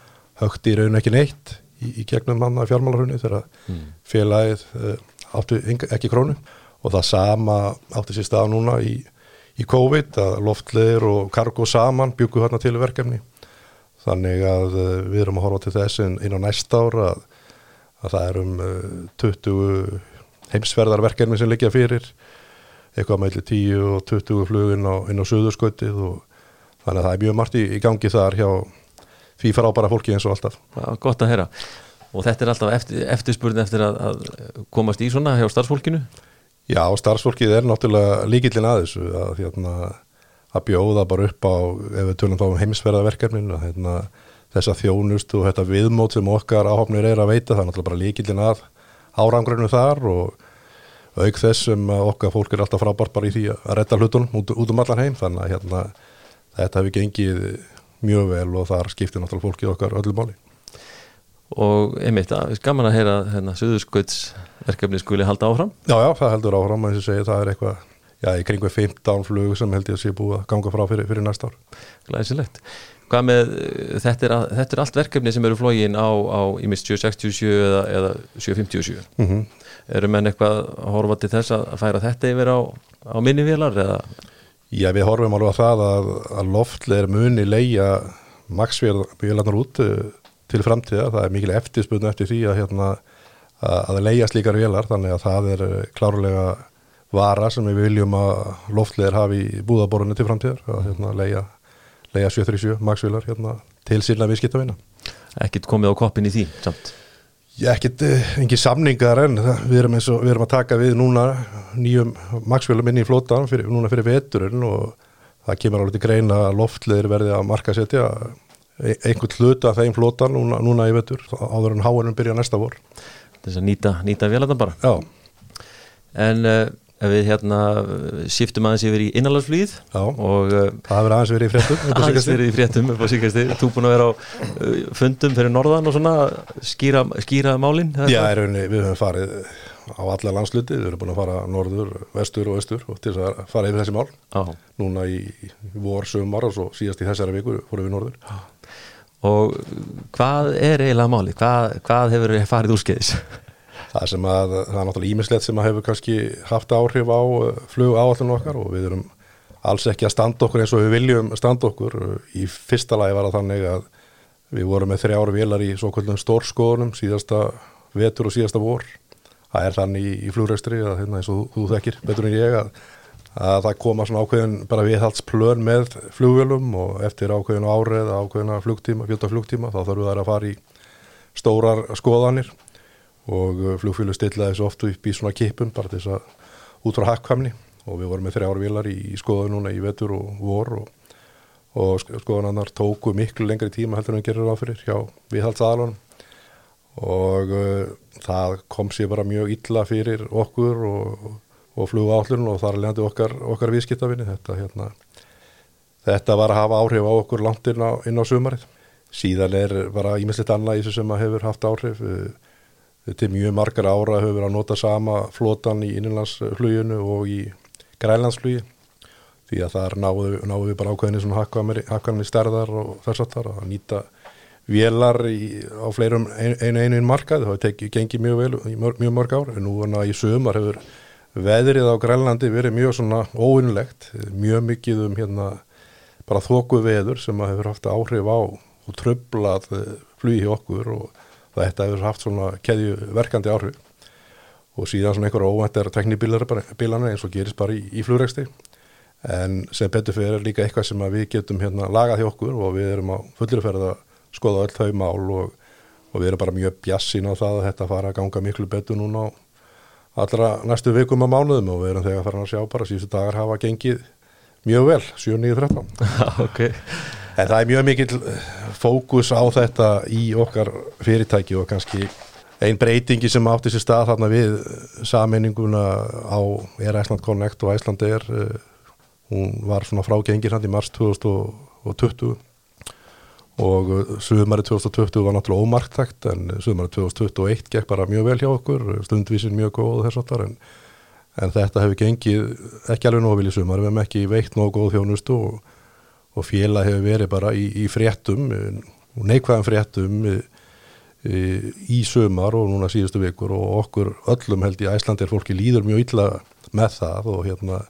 högt í raun ekki neitt í, í gegnum manna fjármálarhunni þegar mm. félagið uh, áttu ekki krónu. Og það sama átti sér stað núna í, í COVID að loftleir og kargo saman byggu hérna til verkefni. Þannig að uh, við erum að horfa til þess inn á næsta ára að, að það er um uh, 20 heimsverðarverkefni sem liggja fyrir eitthvað meðli 10 og 20 flugin á, inn á söðurskautið og þannig að það er mjög margt í, í gangi þar hjá því frábæra fólki eins og alltaf. Já, gott að heyra. Og þetta er alltaf eftir, eftirspurðin eftir að, að komast í svona hjá starfsfólkinu? Já, starfsfólkið er náttúrulega líkillin að þessu að, hérna, að bjóða bara upp á, ef við tölum þá um heimsverðaverkefnin, að hérna, þessa þjónust og þetta viðmót sem okkar áhafnir er að veita, það er náttúrulega bara líkillin að árangrunum þar og auk þess sem okkar fólk er alltaf frábært bara í því að retta hlutunum út, út um allan heim þannig að hérna, þetta hefur gengið mjög vel og þar skiptir náttúrulega fólkið okkar öllum máli. Og einmitt, það gaman að heyra hérna, Suðurskautsverkefni skuli halda áfram. Já, já, það heldur áfram að segi, það er eitthvað, já, í kringu 15 flug sem held ég að sé búið að ganga frá fyrir, fyrir næsta ár. Glæsilegt Hvað með, þetta er, þetta er allt verkefni sem eru flógin á, á í mist 767 eða, eða 757 mm -hmm eru menn eitthvað að horfa til þess að færa þetta yfir á, á minni vélar eða? Já, við horfum alveg að það að, að loftlega er muni leia maksvélarnar út eh, til framtíða, það er mikil eftirspunni eftir því að, hérna, að leia slíkar vélar, þannig að það er eh, klárlega vara sem við viljum að loftlegar hafi í búðaborunni til framtíðar, að hérna, leia, leia 737 maksvélar hérna, til síðan viðskiptavina. Ekkert komið á koppin í því samt? Ekkert, eh, samningar en við erum, og, við erum að taka við núna nýjum maksfélum inn í flótan fyrir, núna fyrir veturinn og það kemur alveg til greina að loftleðir verði að marka setja e, einhvern hluta þeim flótan núna, núna í vetur áður en háanum byrja næsta vor Þess að nýta, nýta vélarna bara Já En uh, við hérna shiftum aðeins yfir í innanlandsflýð og uh, það hefur aðeins verið í fréttum aðeins verið í fréttum þú búin að vera á uh, fundum fyrir norðan og svona skýra, skýra málin Já, rauninni, við höfum farið á alla landsluti, við höfum búin að fara norður, vestur og austur og til þess að fara yfir þessi mál. Já. núna í, í vor, sömur og svo síðast í þessari viku fórum við norður. Og hvað er eiginlega máli hvað, hvað hefur farið úrskeiðis Það sem að, það er náttúrulega ímislegt sem að hefur kannski haft áhrif á flug áallinu okkar og við erum alls ekki að standa okkur eins og við viljum standa okkur. Í fyrsta lagi var það þannig að við vorum með þrjáru vélar í svo kvöldum stórskoðunum síðasta vetur og síðasta vor. Það er þannig í, í flugræstri að hérna, eins og þú, þú þekkir betur en ég að, að það koma svona ákveðin bara viðhaldsplön með flugvélum og eftir ákveðin árið, ákveðina flugtíma, fjölda flugtíma þá þarf það að fara í stórar skoðanir og flugfjölu stillaði þessu oftu upp í svona kipun bara þess að út frá hakkvamni og við vorum með þrjára vilar í, skoðu núna í vetur og vor og, og skoðanannar tóku miklu lengri tíma heldur en við gerum ráð fyrir hjá viðhaldsaðalunum og uh, það kom sér bara mjög illa fyrir okkur og, og flugu állurinn og þar leðandi okkar, okkar viðskiptafinni þetta, hérna, þetta var að hafa áhrif á okkur langt inn á, inn á sumarið. Síðan er bara ímislegt annað í þessu sem að hefur haft áhrif. Uh, til mjög margar ára hefur verið að nota sama flotan í innanlandsfluginu og í grænlandsflugi. Því að þar náðu, náðu við bara ákveðinni svona hakkanum í stærðar og þess að það að nýta vélar í, á fleirum einu einu einu markað, það tekið gengið mjög vel mörg, mjög mörg ár, en nú er í sömar hefur veðrið á Grænlandi verið mjög svona óvinnlegt, mjög mikið um hérna bara þóku veður sem hefur haft áhrif á og tröflað flugi hjá okkur og þetta hefur haft svona keðju verkandi áhrif. Og síðan svona einhverja óvæntar teknibílana eins og gerist bara í, í flugreksti en sem betur fyrir líka eitthvað sem við getum hérna lagað hjá okkur og við erum á fullirferð að skoða öll þau mál og, og við erum bara mjög bjassin á það að þetta fara að ganga miklu betur núna allra næstu vikum að mánuðum og við erum þegar farin að sjá bara síðustu dagar hafa gengið mjög vel 7.9.13 (laughs) okay. En það er mjög mikil fókus á þetta í okkar fyrirtæki og kannski einn breytingi sem átti sér stað þarna við saminninguna á Air Iceland Connect og Iceland Air hún var svona frágengir hann í mars 2020 og suðumari 2020 var náttúrulega ómarktækt en suðumari 2021 gekk bara mjög vel hjá okkur stundvísin mjög góð þess aftar en, en þetta hefur gengið ekki alveg nóg vilja sumar, við hefum ekki veikt nóg góð þjónustu og og félag hefur verið bara í, í fréttum og neikvæðan fréttum í, í sömar og núna síðustu vikur og okkur öllum held í Æslandir fólki líður mjög illa með það og hérna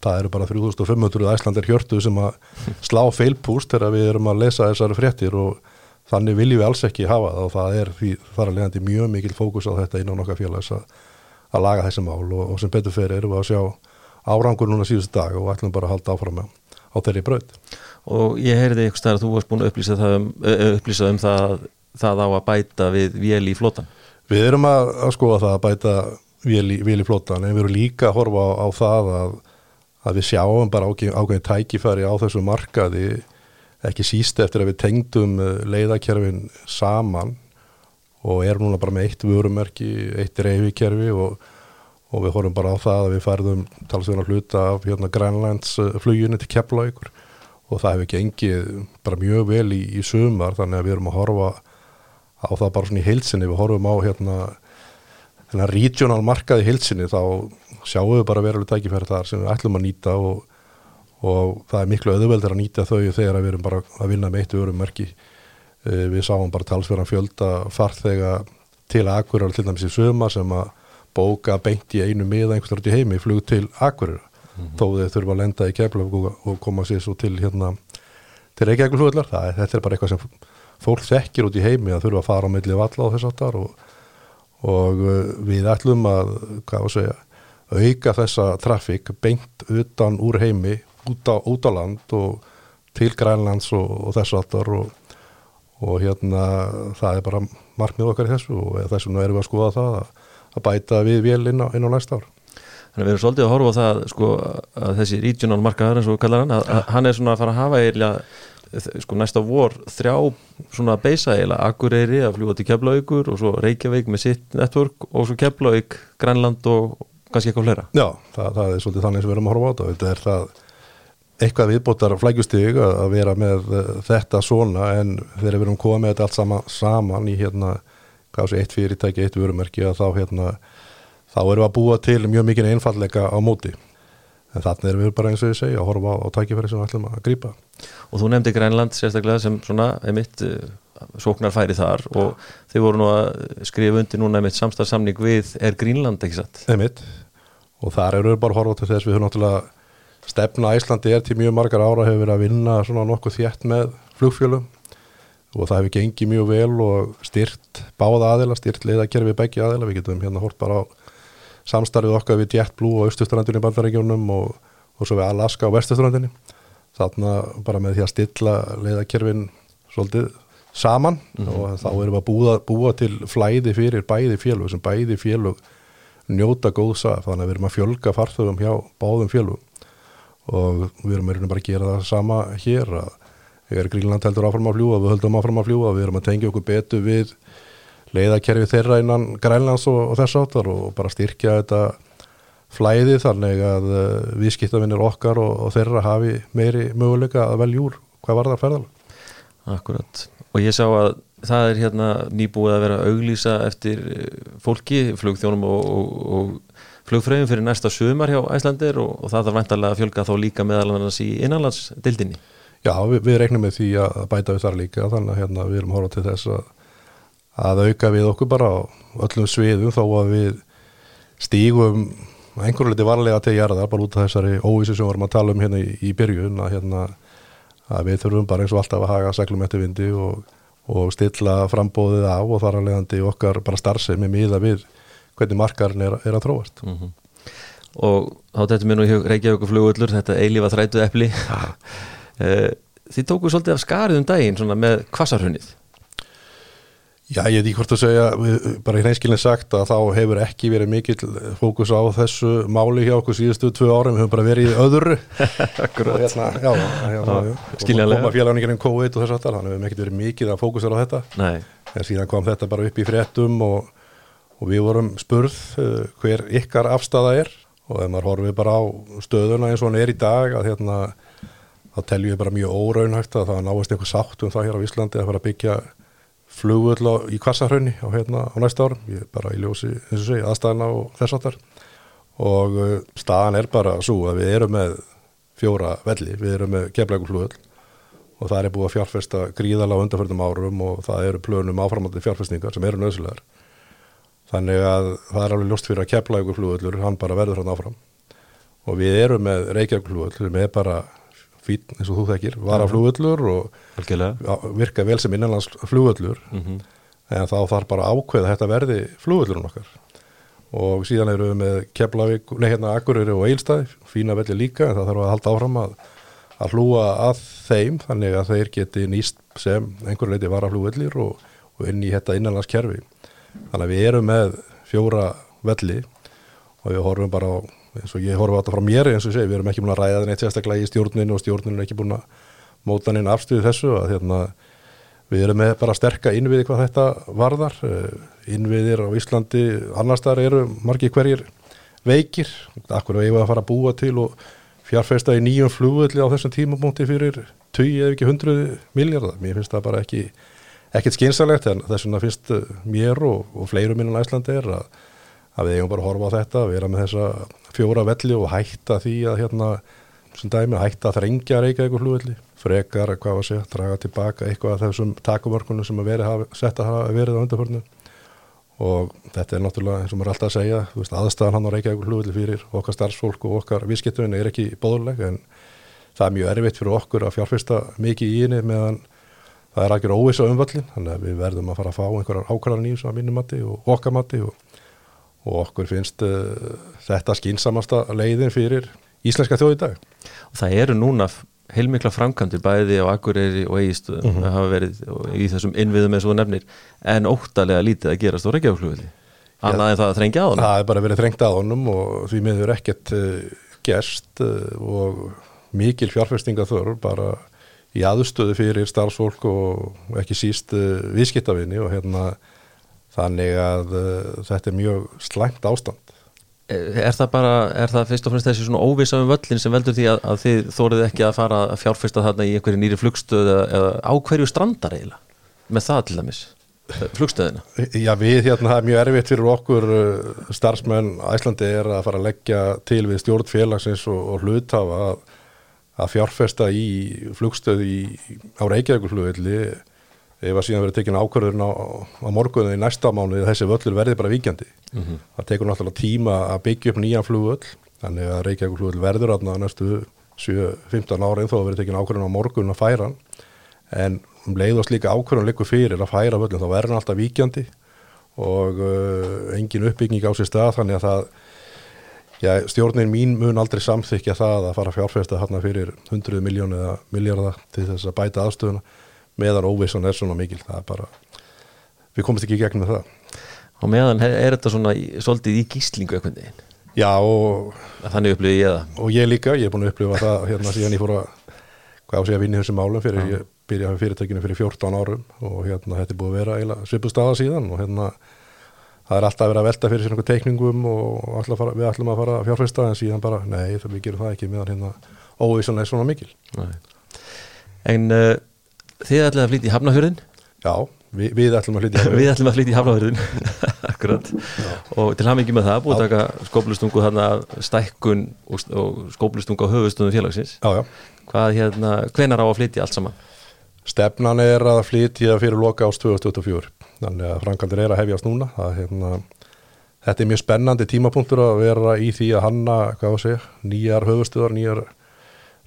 það eru bara 3500 Æslandir hjörtu sem að (laughs) slá feilpúst þegar við erum að lesa þessari fréttir og þannig viljum við alls ekki hafa það og það er því þar að leiðandi mjög mikil fókus á þetta innan okkar félags að, að laga þessi mál og, og sem betur fyrir erum við að sjá árangur núna síðustu dag og ætlum bara að halda áfram með á þeirri braut. Og ég heyrði eitthvað stær að þú varst búin að upplýsa, það um, upplýsa um það, það á að bæta við vél í flótan. Við erum að, að skoða það að bæta vél í, vél í flótan en við erum líka að horfa á, á það að, að við sjáum bara ákveðin tækifæri á þessu markaði ekki síst eftir að við tengdum leiðakerfin saman og erum núna bara með eitt vörumerki, eitt reyfikerfi og og við horfum bara á það að við færðum talsvegunar hluta af hérna Grænlandsfluginu til Keflavíkur. Og það hefur gengið bara mjög vel í, í sumar þannig að við erum að horfa á það bara svona í heilsinni, við horfum á hérna hérna regional markaði heilsinni þá sjáum við bara veruleg tækifæri þar sem við ætlum að nýta og, og það er miklu öðuveldur að nýta þau þegar við erum bara að vinna með eitt vörumerki. Við sáum bara talsverðan fjölda farþega til Akureyrar til dæmis í sumar sem að bóka beint í einu miða einhverstort í heimi flug til Akureyra mm -hmm. þó þeir þurfa að lenda í Keflavík og, og koma sér svo til hérna til Reykjavík flugullar, þetta er bara eitthvað sem fólk þekkir út í heimi að þurfa að fara á milli valla á þess aftar og, og við ætlum að hvað að segja, auka þessa trafík beint utan úr heimi út á, út á land og til Grænlands og, og þess aftar og, og hérna það er bara markmið okkar í þessu og þessum erum við að skoða það að að bæta við vél inn á, inn á næsta ár. Þannig að við erum svolítið að horfa á það sko, að þessi regional markaðar eins og kallar hann, að, hann er svona að fara að hafa eiginlega sko, næsta vor þrjá svona að beisa eiginlega. Akureyri að fljúa til Keflavíkur og svo Reykjavík með sitt network og svo Keflavík, Grænland og kannski eitthvað fleira. Já, það, það er svolítið þannig sem við erum að horfa á þetta. Þetta er það eitthvað viðbótar flækjustig að vera með uh, þetta svona en þegar við erum komið þetta allt sama, saman í hérna sé eitt fyrirtæki, eitt vörumerki að þá hérna þá erum við að búa til mjög mikið einfallega á móti en þannig erum við bara eins og ég segja að horfa á, á tækifæri sem við ætlum að grípa og þú nefndi Grænland sérstaklega sem svona einmitt uh, sóknarfæri þar og þið voru nú að skrifa undir núna einmitt samstarfsamning við er Grínland ekki satt? Einmitt. og þar eru við bara að horfa til þess við höfum náttúrulega stefna Íslandi er til mjög margar ára hefur verið að vinna svona nokkuð þétt með flugfjölum og það hefur gengið mjög vel og styrt báða aðila, styrt leiðakerfi begge aðila, við getum hérna hort bara á samstarfið okkar við JetBlue og Östustrandunni í bandaregjónum og, og svo við Alaska og Vestustrandunni þarna bara með því að stilla leiðakerfin svolítið saman. Mhm. og þá erum við að búa, búa til flæði fyrir bæði félög. Sem bæði félög njóta góðsa þannig að við erum að fjölga farþögum hjá báðum félögum. Og við erum bara að gera það sama hér að þegar Grínland heldur áfram að fljúa við höldum áfram að fljúa, við erum að tengja okkur betur við leiðakerfi þeirra innan Grænlands og, og þess áttar og bara styrkja þetta flæði þannig að uh, viðskiptavinnir okkar og, og þeirra hafi meiri möguleika að velja úr hvað var það ferðalega. Akkurat og ég sá að það er hérna nýbúið að vera að auglýsa eftir eh, fólki, flugþjónum og, og, flugfröðum fyrir næsta sömar hjá Æslandir og, það þarf væntalega að fjölga þá líka meðal annars í innanlandsdildinni Já, við, við regnum með því að bæta við þar líka þannig að hérna, við erum horfað til þess að, að auka við okkur bara á öllum sviðum þó að við stígum einhverju liti varlega til jarðar bara út af þessari óvísu sem við varum að tala um hérna í, í byrjun að, hérna, að við þurfum bara eins og alltaf að haga seglum eftir vindi og, og stilla frambóðið á og þar að leiðandi okkar bara starfsemi miða við hvernig markarinn er, er að tróast. mm og þá þetta mér nú í Reykjavík flugullur, þetta eilífa þrætu epli þið tóku svolítið af skarið um daginn svona með kvassarhunnið Já, ég veit ekki hvort að segja, bara í hreinskilin sagt að þá hefur ekki verið mikill fókus á þessu máli hjá okkur síðustu tvö árum, við höfum bara verið öðru. (laughs) Og hérna, já, hérna, og skiljanlega. koma félaguningin COVID og þess aftar, þannig við höfum ekkert verið mikið að fókusera á þetta, Nei, en síðan kom þetta bara upp í fréttum og, og við vorum spurð uh, hver ykkar afstafa er. Og ef maður horfið bara á stöðuna eins og hann er í dag að hérna þá teljum við bara mjög óraunhægt að það náist eitthvað sátt um það hér á Íslandi að fara að byggja flugvöll á, í Kvassarhraunni á, hérna, á næsta árum, ég er bara í ljósi eins og segi, aðstæðana og þess áttar og uh, staðan er bara svo að við erum með fjóra velli, við erum með keflægur flugvöll og það er búið að fjárfesta gríðala á undarförnum árum og það eru plönum áframandi fjárfestingar sem eru nöðsulegar þannig að það er alveg ljóst fyrir að keflægur flugvöllur, hann bara verður hann áfram. Og við erum með Reykjavík flugvöll sem er bara fín eins og þú þekkir, vara flugvöllur og já, virka vel sem innanlands flugvöllur mm en þá þarf bara ákveða þetta verði flugvöllurinn okkar. Og síðan erum við með Keflavík, nei hérna Akureyri og Eilstæði, fína velli líka en það þarf að halda áfram að, að hlúa að þeim þannig að þeir geti nýst sem einhverju leiti vara flugvellir og, og inn í þetta innanlandskerfi. Þannig að við erum með fjóra velli og við horfum bara á eins og ég horfum á þetta frá mér eins og segi, við erum ekki búin að ræða það neitt sérstaklega í stjórninu og stjórninu er ekki búin að móta neina afstöðu þessu að hérna Við erum með bara sterka innviði hvað þetta varðar. Eh, Innviðir á Íslandi, annars þar eru margir hverjir veikir. Akkur við að fara að búa til og fjárfesta í nýjum flugvöldi á þessum tímabúnti fyrir 20 eða ekki 100 miljardar. Mér finnst það bara ekki, ekkit skynsalegt en þess vegna finnst mér og, og fleirum innan Íslandi er að, að við eigum bara að horfa á þetta, vera með þessa fjóra velli og hætta því að hérna, sem dæmi, hætta að þrengja reyka eitthvað flugvöldi frekar að hvað að segja, draga tilbaka eitthvað af þessum takumörkunum sem að veri hafa, sett að verið á undarförnu og þetta er náttúrulega eins og maður er alltaf að segja veist, aðstæðan hann á Reykjavík hlugulli fyrir okkar starfsfólk og okkar vísketturinn er ekki bóðuleg en það er mjög erfitt fyrir okkur að fjárfesta mikið í henni meðan það er ekki óvisa umvallin þannig að við verðum að fara að fá einhverjar ákvæðan í þessu að mínumatti og okkar matti og, og okkur finnst uh, þetta skínsamasta leiðin fyrir íslenska þjóð í dag. Og það eru núna heilmikla framkvæmdir bæði á Akureyri og Eigistöðum mm -hmm. hafa verið í þessum innviðum eins og nefnir en óttalega lítið að gerast á Reykjavík annað en það að þrengja á honum. Það er bara verið þrengt að honum og því miður ekkert uh, gerst uh, og mikil fjárfestinga þörf bara í aðstöðu fyrir starfsfólk og ekki síst uh, viðskiptavinni og hérna þannig að þetta er mjög slæmt ástand. Er það bara, er það fyrst og fremst þessi svona óvisa um völlin sem veldur því að, að þið þórið ekki að fara að fjárfesta þarna í einhverju nýri flugstöð eða, eða á hverju strandar eiginlega með það til dæmis, flugstöðina? Já, við hérna, það er mjög erfitt fyrir okkur uh, starfsmenn Æslandi er að fara að leggja til við stjórnfélagsins og, og hluthafa að, að fjárfesta í flugstöð í, á Reykjavíkulflugvilli ef að síðan verið tekin ákvörðurinn á, á morgunni í næsta mánu þessi völlur verði bara víkjandi. Mm -hmm. það tekur náttúrulega tíma að byggja upp nýjan flugvöll þannig að Reykjavík flugvöll verður aðna næstu 7-15 ára en þó verið tekin ákvörðurinn á morgun að færa en um leiðast líka ákvörðun líku fyrir að færa völlin þá verður hann alltaf víkjandi og uh, engin uppbygging á sér stað þannig að það Já, stjórnin mín mun aldrei samþykja það að fara fjárfesta hérna fyrir 100 miljón eða miljardar til þess að bæta aðstöðuna meðan óvissan er svona mikil það er bara, við komumst ekki í gegnum það og meðan er þetta svona svolítið í gíslingu eitthvað neginn já og þannig upplifið ég það og ég líka, ég er búin að upplifa það hérna síðan ég fór að hvað á sig að vinna í þessum málum fyrir ja. ég byrjaði fyrirtekinu fyrir 14 árum og hérna þetta er búið að vera svipustada síðan og hérna það er alltaf að vera að velta fyrir sér einhver teikningum og fara, við ætlum að fara að fjárfesta en síðan bara, nei, við gerum það ekki meðan hérna óvísan er svona mikil nei. En uh, Þið ætlum að flytja í Hafnafjörðin Já, við, við ætlum að flytja í Hafnafjörðin (laughs) Við ætlum að flytja í Hafnafjörðin (laughs) Akkurat. Já. Og til hafmyggi með það búið að taka skóplustungu þarna stækkun og, og skóplustungu á höfustunum félagsins. Já, já. Hvað hérna, hvenar á að flytja allt saman? Stefnan er að flytja fyrir loka ást 2024 Þannig að frangandir er að hefjast núna. Það, hérna, Þetta er mjög spennandi tímapunktur að vera í því að hanna, hvað að segja, nýjar höfustuðar, nýjar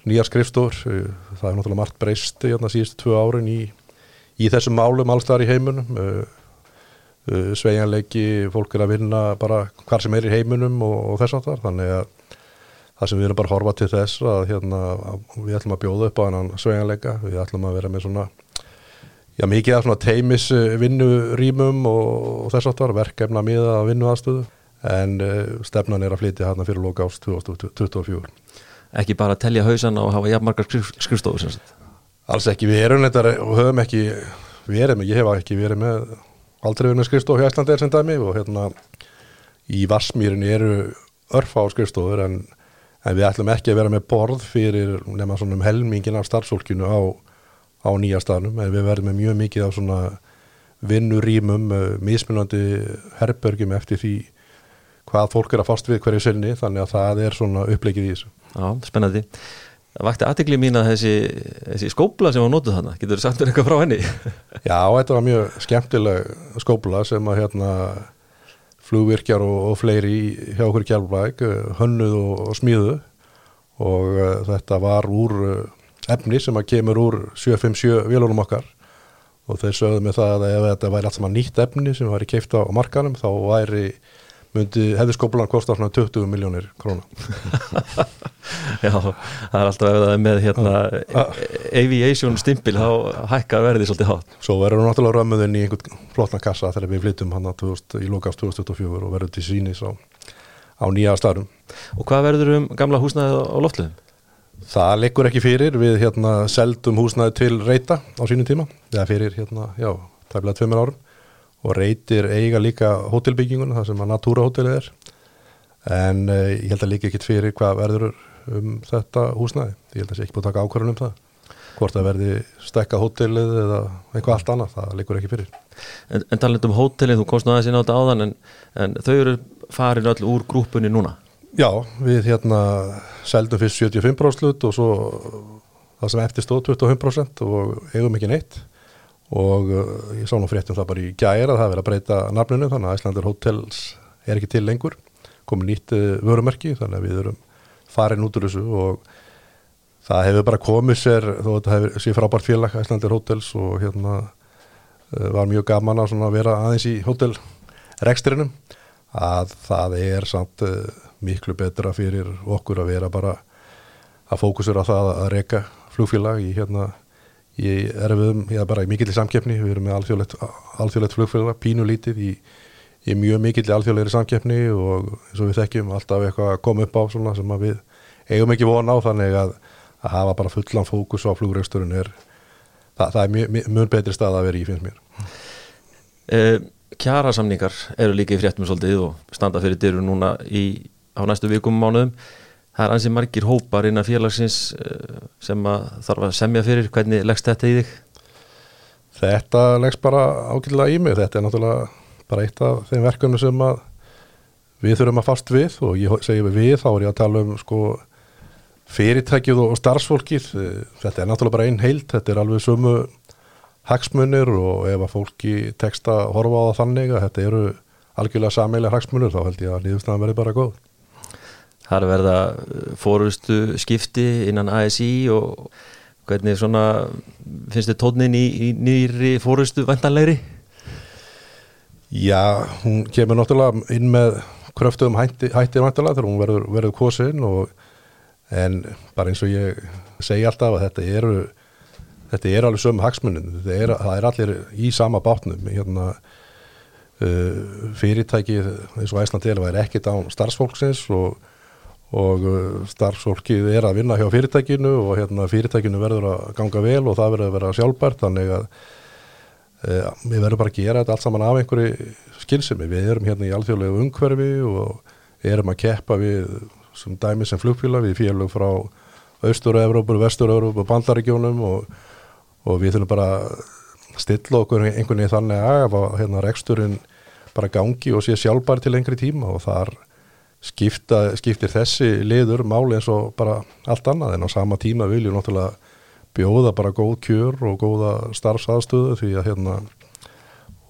nýjar skrifstofur, eh, það er náttúrulega margt breyst hérna síðustu tvö árin í, í þessum málum allstaðar í heimunum uh, uh, sveigjanleiki fólk er að vinna bara hvar sem er í heimunum og, og þess aftar, þannig að það sem við erum bara að horfa til þess að hérna, við ætlum að bjóða upp á hennan sveigjanleika, við ætlum að vera með svona já mikið af svona teimis vinnurýmum og, og þess aftar, verkefna miða að vinnu aðstöðu en stefnan er að flytja hérna fyrir loka ást 2024 ekki bara að telja hausan og hafa jafnmarkar skrifstofur Alls ekki, við erum þetta og höfum ekki verið með, ég hef ekki verið með aldrei verið með skrifstof hjá Íslandi er sem dæmi og hérna í Vassmýrin eru örfa á skrifstofur en, en við ætlum ekki að vera með borð fyrir nema svona um helmingin af starfsfólkinu á, á nýja staðnum en við verðum með mjög mikið af svona vinnurýmum, mismunandi herrbörgjum eftir því hvað fólk er að fast við hverju sinni þannig að það er svona upplegið í þessu Já, spennandi. Það vakti aðtegli mín að þessi, þessi skópla sem var nótuð þarna, getur þú sagt mér eitthvað frá henni? (laughs) Já, þetta var mjög skemmtileg skópla sem að hérna flugvirkjar og, og fleiri hjá okkur kjálflæk hönnuð og, og smíðu og uh, þetta var úr uh, efni sem að kemur úr 757 vélunum okkar og þeir sögðu með það að ef þetta væri allt saman nýtt efni sem væri keift á markanum þá væri myndi hefði skóplan kosta svona 20 miljónir króna. (laughs) Já, það er alltaf ef það er með hérna aviation stimpil þá hækkar verði svolítið hát Svo verður hún náttúrulega römmuðinn í einhvern flotna kassa þegar við flyttum hann í lokast 2024 og verður til sínis á, á nýja staðrum Og hvað verður um gamla húsnæði á loftluðum? Það leikur ekki fyrir, við hérna seldum húsnæði til reyta á sínum tíma, eða fyrir hérna, já, það bleið tveimur árum og reytir eiga líka hótelbyggingun það sem að Natura hótelið er. En uh, ég held að líka ekkit fyrir hvað verður um þetta húsnæði. Ég held að það sé ekki búið að taka ákvarðan um það. Hvort það verði stekka hótelið eða eitthvað allt annað, það líkur ekki fyrir. En, en taland um hótelið, þú komst náða sín á þetta áðan en, en þau eru farin öll úr grúpunni núna? Já, við hérna seldum fyrst 75% slut og svo það sem eftir stóð 25% og eigum ekki neitt og uh, ég sá nú fréttum það bara í gæra að það verið að breyta nafnunum þannig að Æslandur Hotels er ekki til lengur. Komið nýtt uh, vörumerki þannig að við erum farin út úr þessu og það hefur bara komið sér þó að þetta hefur sér frábært félag Æslandur Hotels og hérna uh, var mjög gaman að vera aðeins í hotelreksturinnum að það er samt miklu betra fyrir okkur að vera bara að fókusur á það að reyka flugfélag í hérna ég er bara í mikill samkeppni. Við erum með alþjóðlegt, alþjóðlegt flugfélag pínulítið í, í mjög mikill alþjóðlegri samkeppni og eins og við þekkjum alltaf eitthvað að koma upp á svona sem við eigum ekki vona á þannig að, að hafa bara fullan fókus á flugregsturinn er það, það er mjög, mjög betri stað að vera í finnst mér. Eh, Kjara samningar eru líka í fréttum svolítið og standa fyrir dyru núna í á næstu vikum mánuðum það er ansið margir hópar innan félagsins uh, sem að þarf að semja fyrir. Hvernig leggst þetta í þig? Þetta leggst bara ákveðlega í mig. Þetta er náttúrulega bara eitt af þeim verkunum sem að við þurfum að fast við. Og ég segi við þá er ég að tala um sko fyrirtækið og starfsfólkið. Þetta er náttúrulega bara einn heilt, þetta er alveg sumu hagsmunir. Og ef að fólki teksta horfa á það þannig að þetta eru algjörlega sameilega hagsmunir þá held ég að líðustafan verði bara góð. Það er verða fórustu skipti innan ASI og hvernig svona finnst þið tónin í, í nýri fórustu vantanlegri? Já, hún kemur náttúrulega inn með kröftuðum hætti, hættir vantanlega þegar hún verður, verður kosin og en bara eins og ég segi alltaf að þetta eru þetta er alveg sömu hagsmunin er, það er allir í sama bátnum hérna uh, fyrirtækið eins og Æslandél er ekkit án starfsfólksins og, og uh, starfsfólkið er að vinna hjá fyrirtækinu og hérna fyrirtækinu verður að ganga vel og það verður að vera sjálfbært þannig að uh, við verðum bara að gera þetta allt saman af einhverju skynsemi, við erum hérna í alþjóðlegu umhverfi og erum að keppa við sem dæmi sem flugfíla við félög frá Austur-Európa, Vestur-Európa, Bandaríkjónum og og við þurfum bara að stilla okkur einhvern veginn þannig að hérna reksturinn bara gangi og sé sjálfbær til lengri tíma og þar skipta, skiptir þessi liður máli eins og bara allt annað en á sama tíma viljum náttúrulega bjóða bara góð kjör og góða starfsaðstöðu því að hérna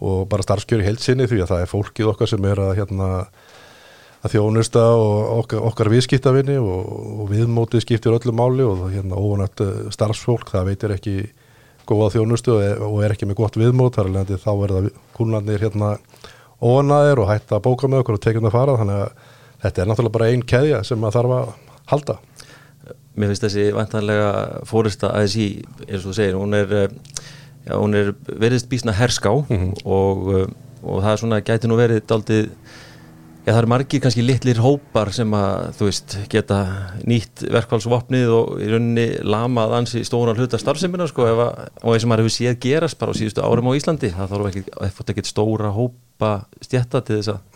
og bara starfskjör í heilsinni því að það er fólkið okkar sem er að hérna að þjónusta og okkar, okkar viðskiptavinni og, og viðmótið skiptir öllu máli og hérna óvanætt starfsfólk það veitir ekki góða þjónustu og er ekki með gott viðmót þar alveg þá verða kúnarnir hérna óanaðir og hætta að bóka með okkur og tekjum það að fara þannig að þetta er náttúrulega bara einn keðja sem maður þarf að halda Mér finnst þessi vantanlega fórista ASI, eins og þú segir, hún er, já, hún er veriðst bísna herská mm -hmm. og, og það er svona, gæti nú verið daldið Já, það eru margir kannski litlir hópar sem að, þú veist, geta nýtt verkvælsvopnið og í rauninni lamað ansi stóna hluta starfseminna, sko, að, og eins og maður hefur séð gerast bara á síðustu árum á Íslandi, það þarf ekki, það fótt ekki stóra hópa stjætta til þess að,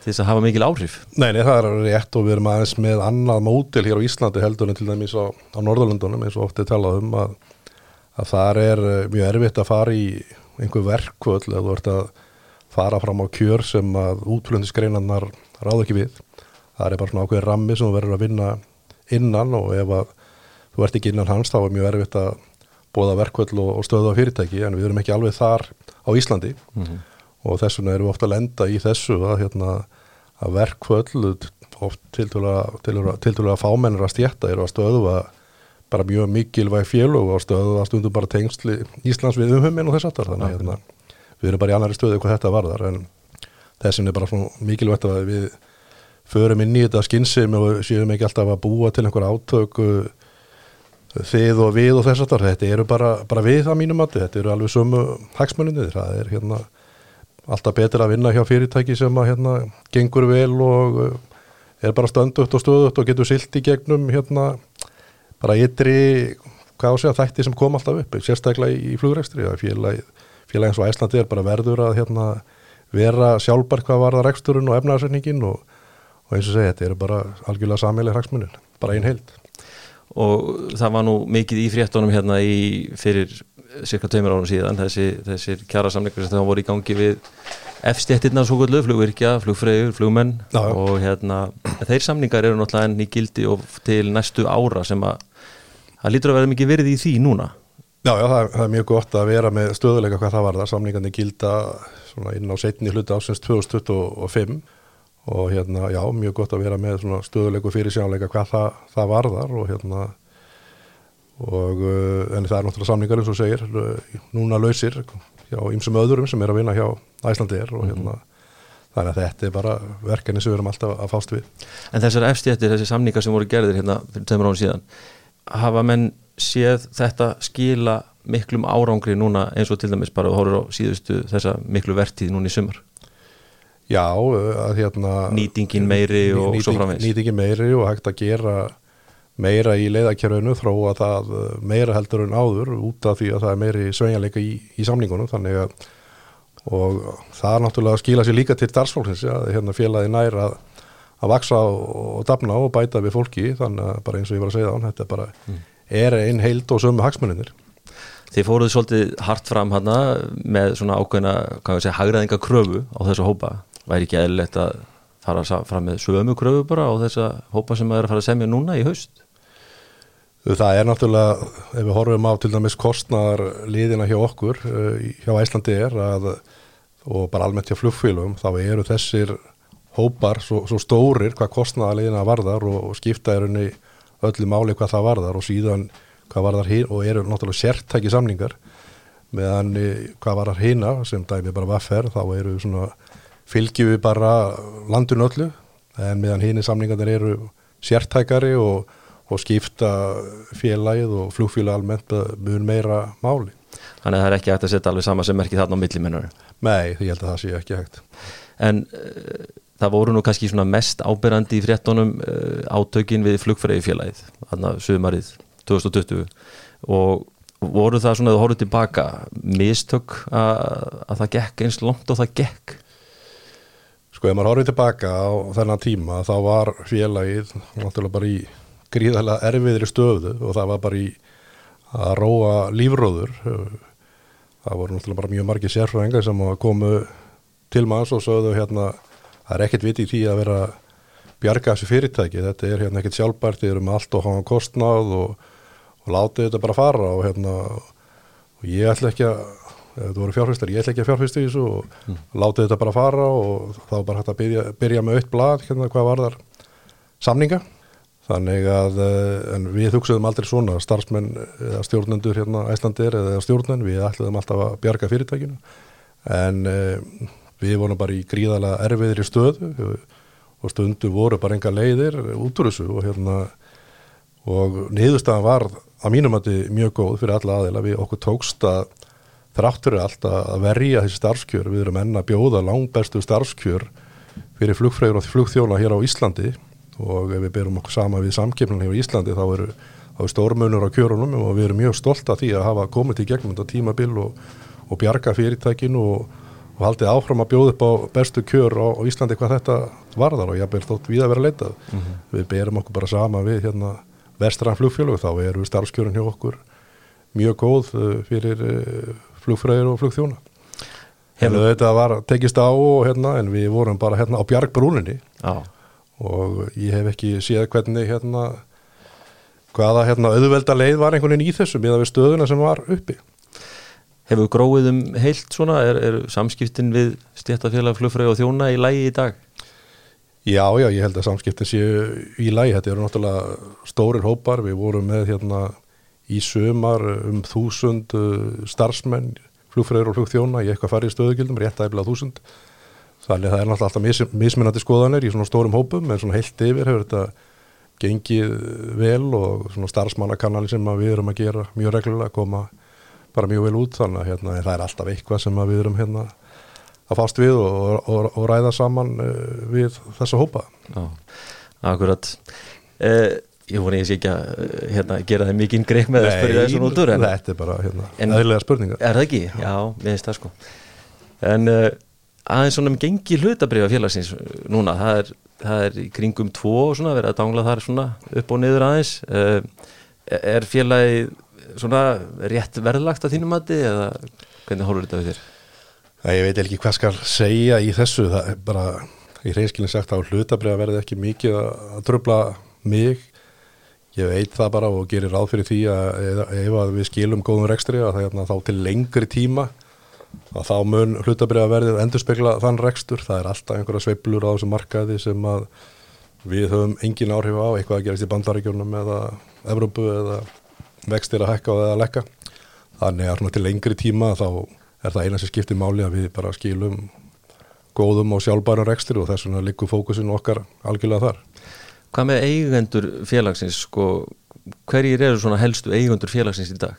til þess að hafa mikil áhrif. Nei, nei, það er rétt og við erum aðeins með annað mótil hér á Íslandi heldur en til dæmis á, á Norðalundunum, eins og oft er talað um að, að það er mjög erfitt að fara í einhver verkvöld eða þú ert að fara fram á kjör sem að útflöndisgreinarnar ráð ekki við það er bara svona ákveðin rammi sem þú verður að vinna innan og ef að þú ert ekki innan hans þá er mjög erfitt að bóða verkvöld og, og stöðu á fyrirtæki en við erum ekki alveg þar á Íslandi mm -hmm. Og þess vegna erum við ofta að lenda í þessu að, hérna, að verkvöld til dælu að fámennir að stjætta eru að stöðu að bara mjög mikilvæg fjölu og að stöðu að stundum bara tengsli Íslands við umhummin og þess aftar þannig að hérna við erum bara í annari stöðu hvað þetta varðar en þessin er bara mikilvægt að við förum inn í þetta skynsum og séum ekki alltaf að búa til einhver átök þið og við og þess að þetta eru bara, bara við að mínum mati, þetta eru alveg sumu hagsmunni, það er hérna alltaf betur að vinna hjá fyrirtæki sem að hérna gengur vel og er bara standugt og stöðut og getur silt í gegnum hérna bara ytri, hvað sig að þætti sem kom alltaf upp, sérstaklega í flugrækstri, það er félagið félagins og Æslandi er bara verður að hérna, vera sjálfbært hvað var það reksturinn og efnaðarsenningin og, og eins og segja, þetta eru bara algjörlega sammeili hraksmunin, bara einn heild. Og það var nú mikið í fréttunum hérna í fyrir cirka tveimur árum síðan, þessi, þessir kjara samlingar sem það voru í gangi við F-stettirna svo kvöldu, flugvirkja, flugfreyður, flugmenn Já, og hérna þeir samlingar eru náttúrulega enn í gildi og til næstu ára sem að það lítur að vera mikið verið í því núna. Já, já, það er, það er mjög gott að vera með stöðuleika hvað það var þar, samlingandi gilda inn á setni hluti ásins 2025 og hérna, já, mjög gott að vera með stöðuleiku fyrir sjánleika hvað það, það var þar og hérna og uh, en það er náttúrulega samlingar eins og segir, núna lausir hjá ymsum öðurum sem er að vinna hjá Æslandir og hérna mm -hmm. þannig að þetta er bara verkefni sem við erum alltaf að fást við. En þessar efstjættir, þessi samlingar sem voru gerðir hérna fyrir tveimur án síðan, hafa menn séð þetta skila miklum árangri núna eins og til dæmis bara horfur á síðustu þessa miklu vertíð núna í sumar Já, að hérna Nýtingin meiri og nýting, svo framvegs Nýtingin meiri og hægt að gera meira í leiðakjörðinu þróa það meira heldur en áður út af því að það er meiri sveinjarleika í, í samlingunum þannig að og það er náttúrulega að skila sér líka til starfsfólksins, ja, hérna félagi nær að, að vaksa og dafna og bæta við fólki þannig að bara eins og ég var að segja á hann þetta bara er einn heild og sömu hagsmuninir Þið fóruð svolítið hart fram hana með svona við segja, hagraðinga kröfu á þessu hópa. Væri ekki eðlilegt að fara fram með sömu kröfu bara á þessa hópa sem maður er að fara að semja núna í haust? Það er náttúrulega, ef við horfum á til dæmis kostnar liðina hjá okkur, eh, hjá Æslandi er að, og bara almennt hjá flugfélum, þá eru þessir hópar svo, svo stórir hvað kostnar liðina varðar og, og skipta er unni öllu máli hvað það varðar og síðan hvað varðar hinn og eru náttúrulega sértæki samningar meðan eh, hvað varðar hina sem dæmi bara vaffer þá eru svona fylgjum við bara landun öllu en meðan hini samningarnir eru sértækari og, og skipta félagið og flugfélag almennt mun meira máli. Þannig að það er ekki hægt að setja alveg sama sem merki þarna á millimennar. Nei, ég held að það sé ekki hægt. En uh, það voru nú kannski svona mest ábyrrandi í fréttonum uh, átökin við flugfræði félagið, þarna sömarið 2020 og voru það svona að þú horfðu tilbaka mistök að, að það gekk eins langt og það gekk? Sko, ef maður horfið tilbaka á þennan tíma þá var félagið náttúrulega bara í gríðarlega erfiðri stöðu og það var bara í að róa lífróður. Það voru náttúrulega bara mjög margi sérfræðingar sem komu til manns og sögðu hérna það er ekkert viti í því að vera bjarga þessu fyrirtæki, þetta er hérna ekkert sjálfbært þið eru með allt og hafa kostnáð og, og látið þetta bara fara og hérna og ég ætla ekki að þetta voru fjárfæstar, ég ætla ekki að fjárfæsta í þessu og mm. látið þetta bara fara og þá bara hægt að byrja, byrja með aukt blad hérna hvað var þar samninga þannig að en við hugsaðum aldrei svona starfsmenn eða stjórnendur hérna æslandir eða stjórnen, við ætlaðum alltaf að bjarga fyrirtækinu. En um, við vorum bara í gríðalega erfiðri stöðu og stundu voru bara enga leiðir út úr þessu og hérna og niðurstaðan var að mínum að þetta mjög góð fyrir alla aðeila við okkur tókst að þráttur er alltaf að verja þessi starfskjör við erum enna að bjóða langbæstu starfskjör fyrir flugfræður og flugþjóla hér á Íslandi og ef við berum okkur sama við samkeppnum hér á Íslandi þá eru, eru stórmunur á kjörunum og við erum mjög stolt af því að hafa komið til gegnum þetta tímabil og, og bjarga fyrirtækinu og, og haldið áfram að bjóða upp á bestu kjör á, á Íslandi hvað þetta varðar og ég ber þótt við að vera leitað mm -hmm. við berum okkur bara sama við hérna vestran flugfjölug þá eru starfskjörun hjá okkur mjög góð fyrir flugfræðir og flugþjóna Hefur þetta var tekist á hérna, en við vorum bara hérna á bjargbrúninni Já. Og ég hef ekki séð hvernig hérna hvaða hérna auðvelda leið var einhvern veginn í þessu miða við stöðuna sem var uppi. Hefur gróið um heilt svona? Er, er samskiptin við stjættafélag flugfræði og þjóna í lægi í dag? Já, já, ég held að samskiptin séu í lægi, þetta eru náttúrulega stórir hópar, við vorum með hérna í sömar um þúsund starfsmenn, flugfræður og flugþjóna í eitthvað farið stöðugildum, rétt aðeins þúsund þannig að það er náttúrulega alltaf mis, mismunandi skoðanir í svona stórum hópum en svona heilt yfir hefur þetta gengið vel og svona starfsmannakanali sem við erum að gera mjög reglulega koma bara mjög vel út þannig að hérna, það er alltaf eitthvað sem við erum hérna að fást við og, og, og ræða saman við þessa hópa. Já, akkurat. Eh, ég voni ég ekki að hérna, gera það mikið greið með að spyrja þessu nútur en þetta er bara hérna, eðlilega spurningar. Er það ekki? Já, við veist það sko. En uh, aðeins svona um gengi hlutabriða félagsins núna, það er, það er í kringum tvo og svona, verið að dangla þar svona upp og niður aðeins. Uh, er félagið svona rétt verðlagt að þínum mati eða hvernig horfur þetta við þér? Það ég veit ekki hvað skal segja í þessu, það er bara í reyskilin sagt að hlutabriða verði ekki mikið að tröfla mig. Ég veit það bara og gerir ráð fyrir því að ef að við skilum góðum rekstri að það er þá til lengri tíma að þá mun hlutabriða verðið endur spekla þann rekstur, það er alltaf einhverja sveiblur á þessum markaði sem að við höfum engin áhrif á eitthvað að gerast í bandaríkjunum eða Evrópu eða vextir að hækka eða að lekka þannig að til lengri tíma þá er það eina sem skiptir máli að við bara skilum góðum og sjálfbærum rekstur og þess vegna likur fókusin okkar algjörlega þar. Hvað með eigendur félagsins sko, hverjir eru svona helstu eigendur félagsins í dag?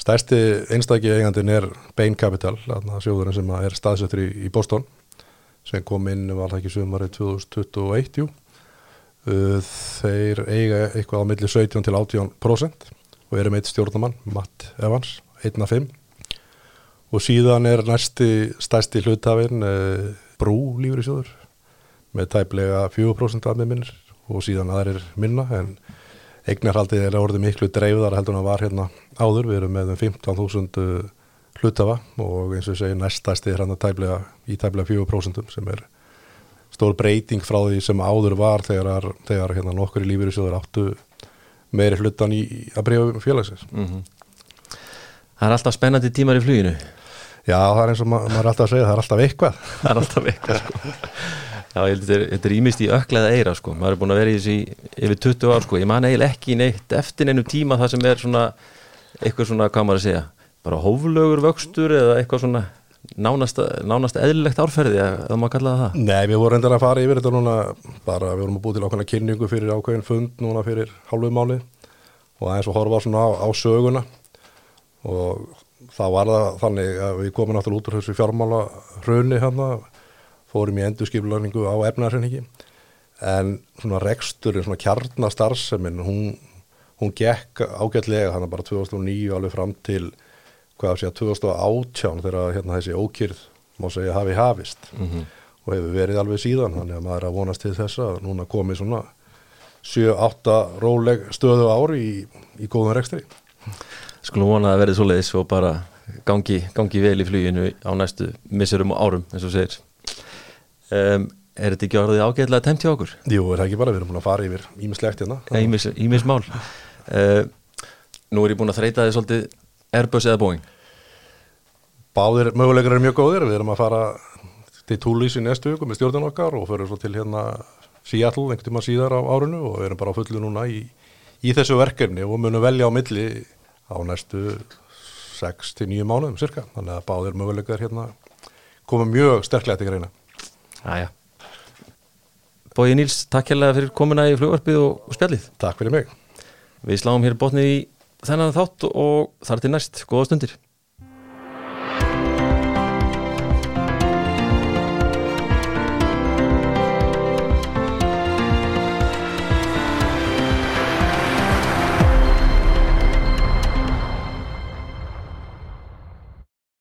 Stærsti einstakki eigandin er Bain Capital, sjóðurinn sem er staðsettur í, í Boston sem kom inn var það ekki sömari 2021 jú. þeir eiga eitthvað á milli 17 til 18% og eru meitt stjórnamann Matt Evans, 1.5 og síðan er næsti stærsti hlutafinn Brú lífur í sjóður með tæplega 4% af með minnir og síðan aðrir minna en eignarhaldið er orðið miklu dreifðar heldur en það var hérna áður, við erum með um 15.000 hlutafa og eins og ég segi næstæsti er hann tæplega, í tæplega 4% sem er stór breyting frá því sem áður var þegar, þegar hérna nokkur í lífyrirsjóður áttu meiri hlutan í að breyfa félagsins. Mm -hmm. Það er alltaf spennandi tímar í fluginu. Já, það er eins og ma maður er alltaf að segja, það er alltaf eitthvað. Það er alltaf eitthvað, sko. (laughs) Já, ég held að þetta er ímist í ökklaða eira, sko. Maður er búin að vera í þessi yfir 20 ár, sko. Ég man eiginlega ekki neitt eftir neinu tíma það sem er svona, eitthvað svona, hvað maður að segja, bara hóflögur vöxtur eða eitthvað svona nánast, nánast eðlilegt árferði eða maður kallaði það? Nei, við vorum endur að fara yfir þetta núna bara við vorum að búið til ákveðna kynningu fyrir ákveðin fund núna fyrir hálfuð máli og aðeins að horfa svona á, á söguna og þá var það þannig að við komum náttúrulega út úr þessu fjármála raunni hérna fórum í endurskiplarningu á efnarhenningi en svona reksturinn, svona kjarnastarsemin hún, hún gekk ágætlega þannig bara 2009 alveg fram til hvað sé að 2018 þegar hérna, þessi ókýrð má segja hafi hafist. Mm -hmm. og hefur verið alveg síðan þannig að maður er að vonast til þess að núna komi svona 7-8 róleg stöðu ári í, í góðan rekstri. Skulum vona að verði svo leiðis og bara gangi, gangi vel í fluginu á næstu missurum og árum eins og segir um, Er þetta ekki orðið ágæðilega temt hjá okkur? Jú, er það ekki bara, við erum búin að fara yfir ímislegt hérna Ímismál uh, Nú er ég búin að þreita þið svolítið Airbus eða Boeing? Báðir möguleikar eru mjög góðir, við erum að fara til Túlís í næstu viku með stjórnum okkar og fyrir svo til hérna Seattle einhvern tíma síðar á árunu og við erum bara á fullu núna í, í þessu verkefni og munum velja á milli á næstu 6-9 mánuðum cirka, þannig að báðir möguleikar hérna koma mjög sterklega til greina. Æja. Bói Níls, takk hérlega fyrir komuna í flugvarpið og, og spjallið. Takk fyrir mig. Við sláum hér botnið í þennan þátt og þar til næst, góða stundir